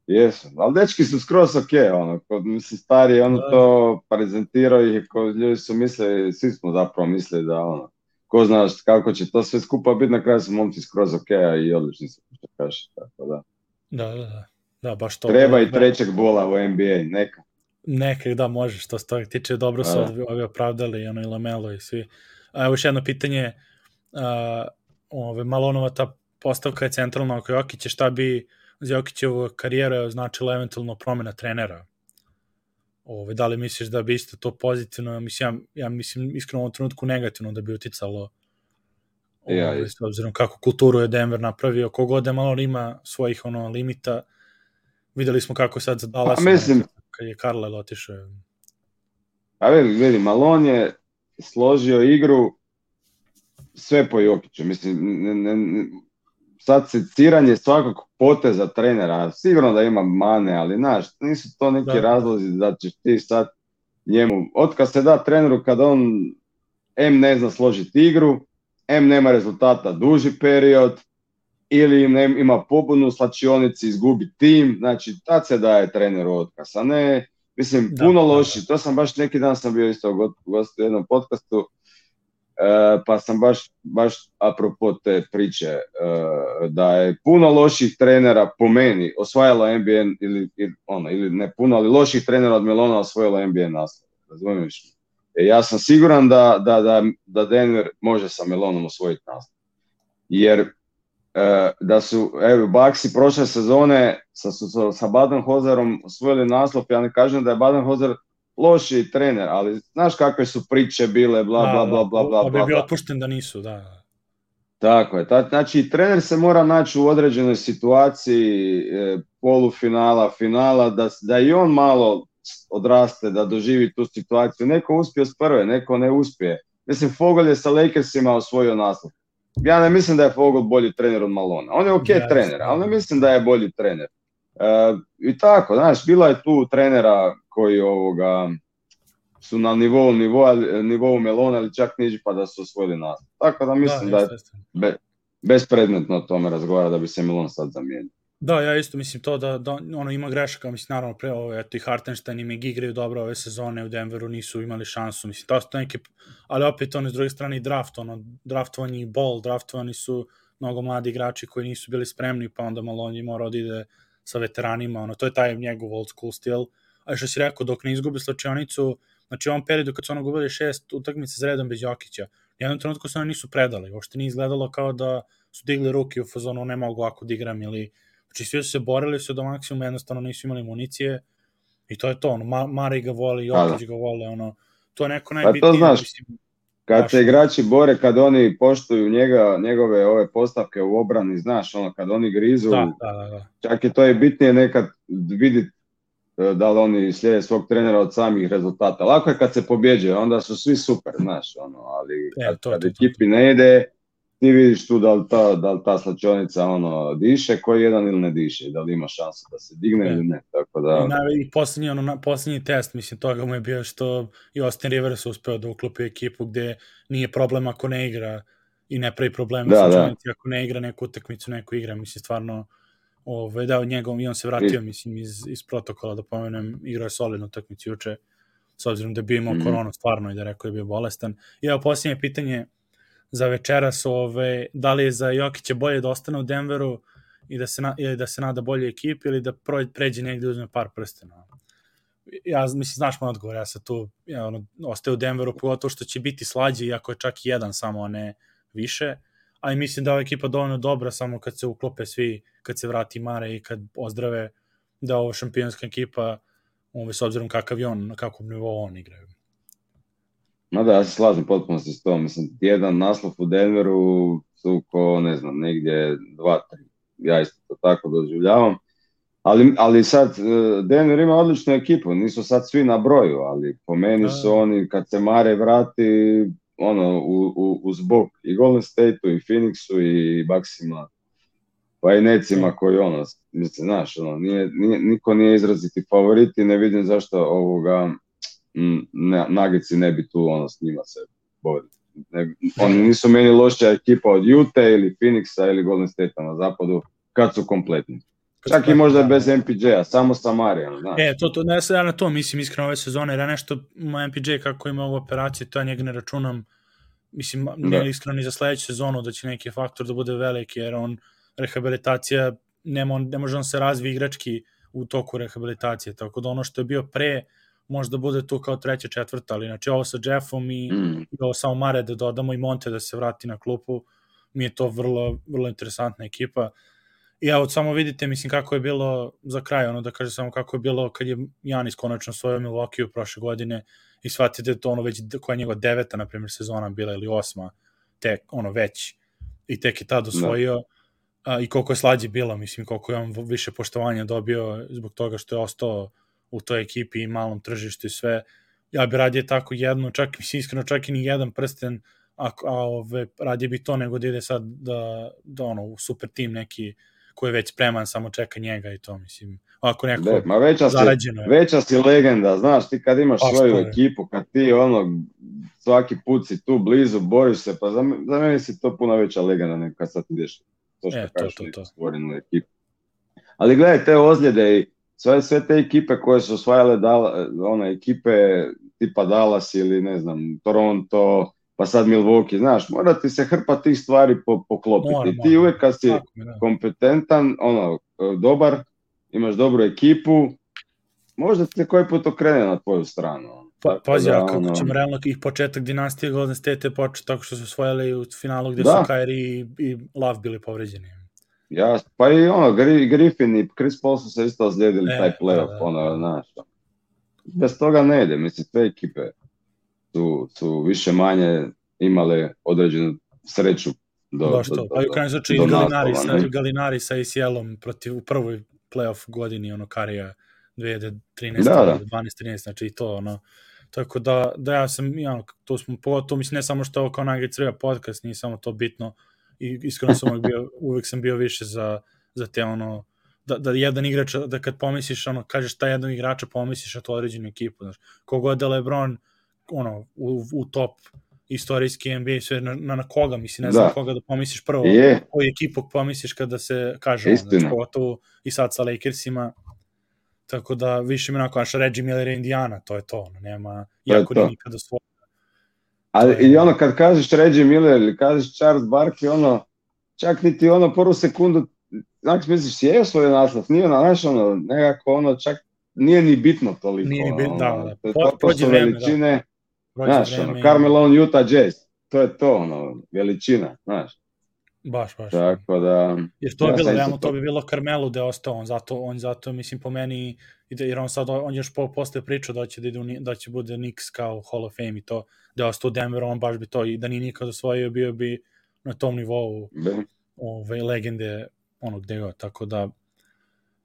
Jesu, ali dečki su skroz ok, ono, kod, mislim, stari ono da. to prezentirao i kod ljudi su mislili, svi smo zapravo mislili da, ono, ko znaš kako će to sve skupa biti, na kraju su momci skroz ok, a i odlični su, što kažeš, tako da. Da, da, da, da, baš to. Treba i trećeg bola u NBA, neka. Nekak da može, što se toga tiče, dobro su ovi, ovi opravdali, ono i Lamelo i svi. A evo još jedno pitanje, a, ove, Malonova ta postavka je centralna oko Jokića, šta bi za Jokićevu karijeru značila eventualno promena trenera? Ove, da li misliš da bi isto to pozitivno, mislim, ja, ja mislim iskreno u ovom trenutku negativno da bi uticalo ja, ove, s obzirom kako kulturu je Denver napravio, kogod je malo ima svojih ono limita, videli smo kako sad za Dallas. Pa, mislim, kad je Karlel otišao. A vidi, vidi, Malon je složio igru sve po Jokiću. Mislim, ne, ne, ne, sad seciranje svakog poteza trenera, sigurno da ima mane, ali znaš, nisu to neki da. razlozi da ćeš ti sad njemu, otkad se da treneru kad on M ne zna složiti igru, M nema rezultata duži period, ili im ne, ima pobunu u slačionici, izgubi tim, znači tad se daje treneru otkaz, a ne, mislim, Da, puno da, da. loši, to sam baš neki dan sam bio isto go- gost u jednom podcastu, e, pa sam baš, baš apropo te priče, e, da je puno loših trenera po meni osvajalo NBA ili, ili, ono, ili ne puno, ali loših trenera od Melona osvojilo NBA naslov, razumiješ? E, ja sam siguran da, da, da, da Denver može sa Melonom osvojiti naslov. Jer da su evo Baxi prošle sezone sa, sa, sa Baden-Hozerom osvojili naslov, ja ne kažem da je Baden-Hozer loši trener, ali znaš kakve su priče bile, bla, bla, bla, bla, bla, Pa bi bla, bio otpušten da nisu, da. da. Tako je, ta, znači trener se mora naći u određenoj situaciji e, polufinala, finala, da, da i on malo odraste, da doživi tu situaciju. Neko uspije s prve, neko ne uspije. Mislim, Fogel je sa Lakersima osvojio naslov. Ja ne mislim da je Fogel bolji trener od Malona. On je ok Jeste, trener, da. ali ne mislim da je bolji trener. E, I tako, znaš, bilo je tu trenera koji ovoga su na nivou, nivou, nivou Melona ili čak niži pa da su osvojili naslov. Tako da mislim da, je jeste, jeste. be, bespredmetno o tome razgovara da bi se Milon sad zamijenio. Da, ja isto mislim to da, da ono ima grešaka, mislim naravno pre ovo, eto i Hartenstein i Meg igraju dobro ove sezone u Denveru, nisu imali šansu, mislim to su neke, ali opet ono s druge strane i draft, ono, draftovani bol, draftovani su mnogo mladi igrači koji nisu bili spremni, pa onda malo on je morao da ide sa veteranima, ono, to je taj njegov old school stil, a što si rekao, dok ne izgubi slačionicu, znači u ovom periodu kad su ono gubili šest utakmice za redom bez Jokića, jednom trenutku se oni nisu predali, uopšte nije izgledalo kao da su digli ruke u fazonu ne mogu ako da igram ili Znači, svi su se borili su do maksimuma, jednostavno nisu imali municije i to je to, ono, Ma Mari ga voli, Jokić ga vole, ono, to je neko najbitnije. znaš. Mislim, Kad se igrači bore, kad oni poštuju njega, njegove ove postavke u obrani, znaš, ono, kad oni grizu, da, da, da, da. čak i to je bitnije nekad vidjeti e, da li oni slijede svog trenera od samih rezultata. Lako je kad se pobjeđuje, onda su svi super, znaš, ono, ali E, kad, to, kad to, to, ekipi ne ide, ti vidiš tu da li ta, da li ta slačionica ono, diše, koji jedan ili ne diše, i da li ima šansu da se digne E. ili ne, tako I, da... naj, I posljednji, ono, na, posljednji test, mislim, toga mu je bio što i Austin Rivers uspeo da uklopi ekipu gde nije problem ako ne igra i ne pravi problema Da, sa da. ako ne igra neku utakmicu, neko igra, mislim, stvarno ovaj, da, od njega, i on se vratio, mislim, iz, iz protokola, da pomenem, igrao je solidnu utakmicu juče, s obzirom da je bio imao Mhm. koronu stvarno i da rekao je bio bolestan. I evo, posljednje pitanje za večeras, ove, da li je za Jokića bolje da ostane u Denveru i da se, na, ili da se nada bolje ekipi ili da pro- pređe negde i uzme par prstena. Ja mislim, znaš moj odgovor, ja sam tu, ja, ono, ostaje u Denveru, pogotovo što će biti slađe, iako je čak jedan samo, a ne više. A i mislim da je ova ekipa dovoljno dobra samo kad se uklope svi, kad se vrati Mare i kad ozdrave, da ovo šampionska ekipa, ovaj, s obzirom kakav je on, na kakvom nivou on igraju. Ma da, ja se slažem potpuno s tom. Mislim, jedan naslov u Denveru su ko, ne znam, negdje dva, tri. Ja isto to tako doživljavam. Ali, ali sad, e, Denver ima odličnu ekipu, nisu sad svi na broju, ali po meni Da. su oni, kad se Mare vrati, ono, u, u, uz bok i Golden Stateu, i Phoenixu, i Bucksima, pa i Necima koji, ono, mislim, znaš, ono, nije, nije, niko nije izraziti favorit i ne vidim zašto ovoga, Nagici ne bi tu ono s njima se borili. Ne, oni nisu meni lošija ekipa od Utah ili Phoenixa ili Golden State na zapadu kad su kompletni. Čak i možda bez MPJ-a, samo sa Marijom, znaš. E, to, to, ne, ja na to mislim iskreno ove sezone, jer ja nešto, moj MPJ kako ima ovu operaciju, to ja njega ne računam, mislim, ne Da. iskreno ni za sledeću sezonu da će neki faktor da bude veliki, jer on, rehabilitacija, nema, on- ne može on se razvi igrački u toku rehabilitacije, tako da ono što je bio pre, možda bude tu kao treća, četvrta, ali znači ovo sa Jeffom i, Mm, i ovo samo Mare da dodamo i Monte da se vrati na klupu, mi je to vrlo, vrlo interesantna ekipa. I evo, samo vidite, mislim, kako je bilo za kraj, ono da kažem samo kako je bilo kad je Janis konačno svojio Milwaukee prošle godine i shvatite to ono već koja je njegova deveta, na primjer, sezona bila ili osma, tek, ono, već i tek je tad osvojio a, i koliko je slađe bilo, mislim, koliko je on više poštovanja dobio zbog toga što je ostao u toj ekipi i malom tržištu i sve. Ja bi radije tako jedno, čak, mislim, iskreno, čak i ni jedan prsten, a, a ove, radije bi to nego da ide sad da, da ono, u super tim neki ko je već spreman, samo čeka njega i to, mislim. Ako neko De, ma veća si, zarađeno je. veća si legenda, znaš, ti kad imaš A, svoju je? ekipu, kad ti ono, svaki put si tu blizu, boriš se, pa za, za mene si to puno veća legenda nego kad sad ideš, to što E, to, kažeš, to, neku to. stvorenu ekipu. Ali gledaj, te ozljede i sve, sve te ekipe koje su osvajale Dal, one ekipe tipa Dallas ili ne znam, Toronto, pa sad Milwaukee, znaš, mora ti se hrpa tih stvari po, poklopiti. Mora, ti uvijek kad si, da. kompetentan, ono, dobar, imaš dobru ekipu, možda se koji put okrene na tvoju stranu. Pa, pazi, da, kako ono, ćemo realno ih početak dinastije Golden State je počeo tako što su osvojili u finalu gde Da. su Kyrie i, i Love bili povređeni. Ja, pa i ono, Gri- Griffin i Chris Paul su se isto ozlijedili E, taj playoff, da, da. ono, znaš. Bez toga ne ide, mislim, sve ekipe su, su više manje imale određenu sreću do, Baš do, to. do- Pa i u krajnjem slučaju i Galinari, sa, ne? Galinari sa ACL-om protiv u prvoj playoff godini ono Karija 2013. Da, da. 12-13, znači i to ono. Tako da, da ja sam, ja, to smo, pogotovo mislim ne samo što je ovo kao Nugget Crvija podcast, nije samo to bitno i iskreno sam uvek bio, uvek sam bio više za, za te ono, da, da jedan igrač, da kad pomisliš, ono, kažeš taj jedan igrača, pomisliš na tu određenu ekipu, znaš, kogod da LeBron, ono, u, u top istorijski NBA, sve na, na, na koga, mislim, ne znam Da. koga da pomisliš prvo, Je, koju ekipu pomisliš kada se kaže ono, Istina. znači, pogotovo i sad sa Lakersima, tako da više mi onako, naš Reggie Miller je Indiana, to je to, ono, nema, To to. nije nikada svoj. Ali je- i ono kad kažeš Reggie Miller ili kažeš Charles Barkley, ono, čak niti ono prvu sekundu, znači misliš, je svoj naslov, nije ono, znaš, ono, nekako ono, čak nije ni bitno toliko. Nije ni bitno, ono, da, da. To, to, to su vreme, da. veličine, Prođe znaš, vreme ono, i- Carmelo Utah Jazz, to je to, ono, veličina, znaš, Baš, baš. tako da, Jer to je Ja bilo, sam realno, to to. bi bilo Carmelo da je ostao on, zato, on zato, mislim, po meni, ide, jer on sad, on još po, posle pričao da će, da, ide, Ni- da će bude Knicks kao Hall of Fame i to, da je ostao u Denveru, on baš bi to, i da nije nikad osvojio, bio bi na tom nivou be, ove, legende ono gde god, tako da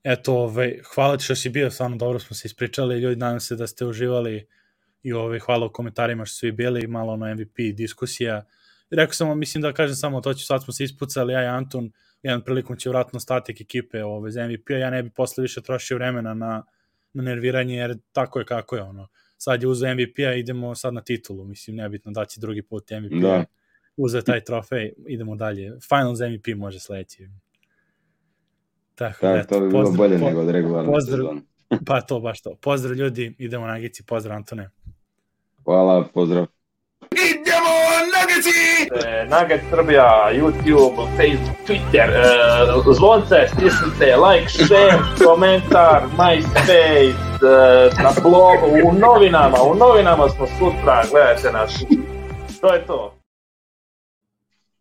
eto, ove, hvala ti što si bio, stvarno dobro smo se ispričali, ljudi, nadam se da ste uživali i ove, hvala u komentarima što su svi bili, malo ono MVP diskusija. Rekao sam, mislim da kažem samo to ću, sad smo se ispucali, ja i Anton, jedan prilikom će vratno statik ekipe ove, za MVP-a, ja ne bi posle više trošio vremena na, na nerviranje, jer tako je kako je, ono. Sad je uzeo MVP-a, idemo sad na titulu, mislim, nebitno da će drugi put MVP-a Da. uzeo taj trofej, idemo dalje. Finals MVP može sledeći. Tako, tako, eto, to bi bilo pozdrav- bolje po- nego od regularne pozdrav. sezone. *laughs* Pa to, baš to. Pozdrav ljudi, idemo na Gici, pozdrav Antone. Hvala, pozdrav. Idemo Nuggetsy! E, Nugget Srbija, YouTube, Facebook, Twitter, e, zvonce, stisnite, like, share, komentar, MySpace, e, na blogu, u novinama, u novinama smo sutra, gledajte nas. To je to.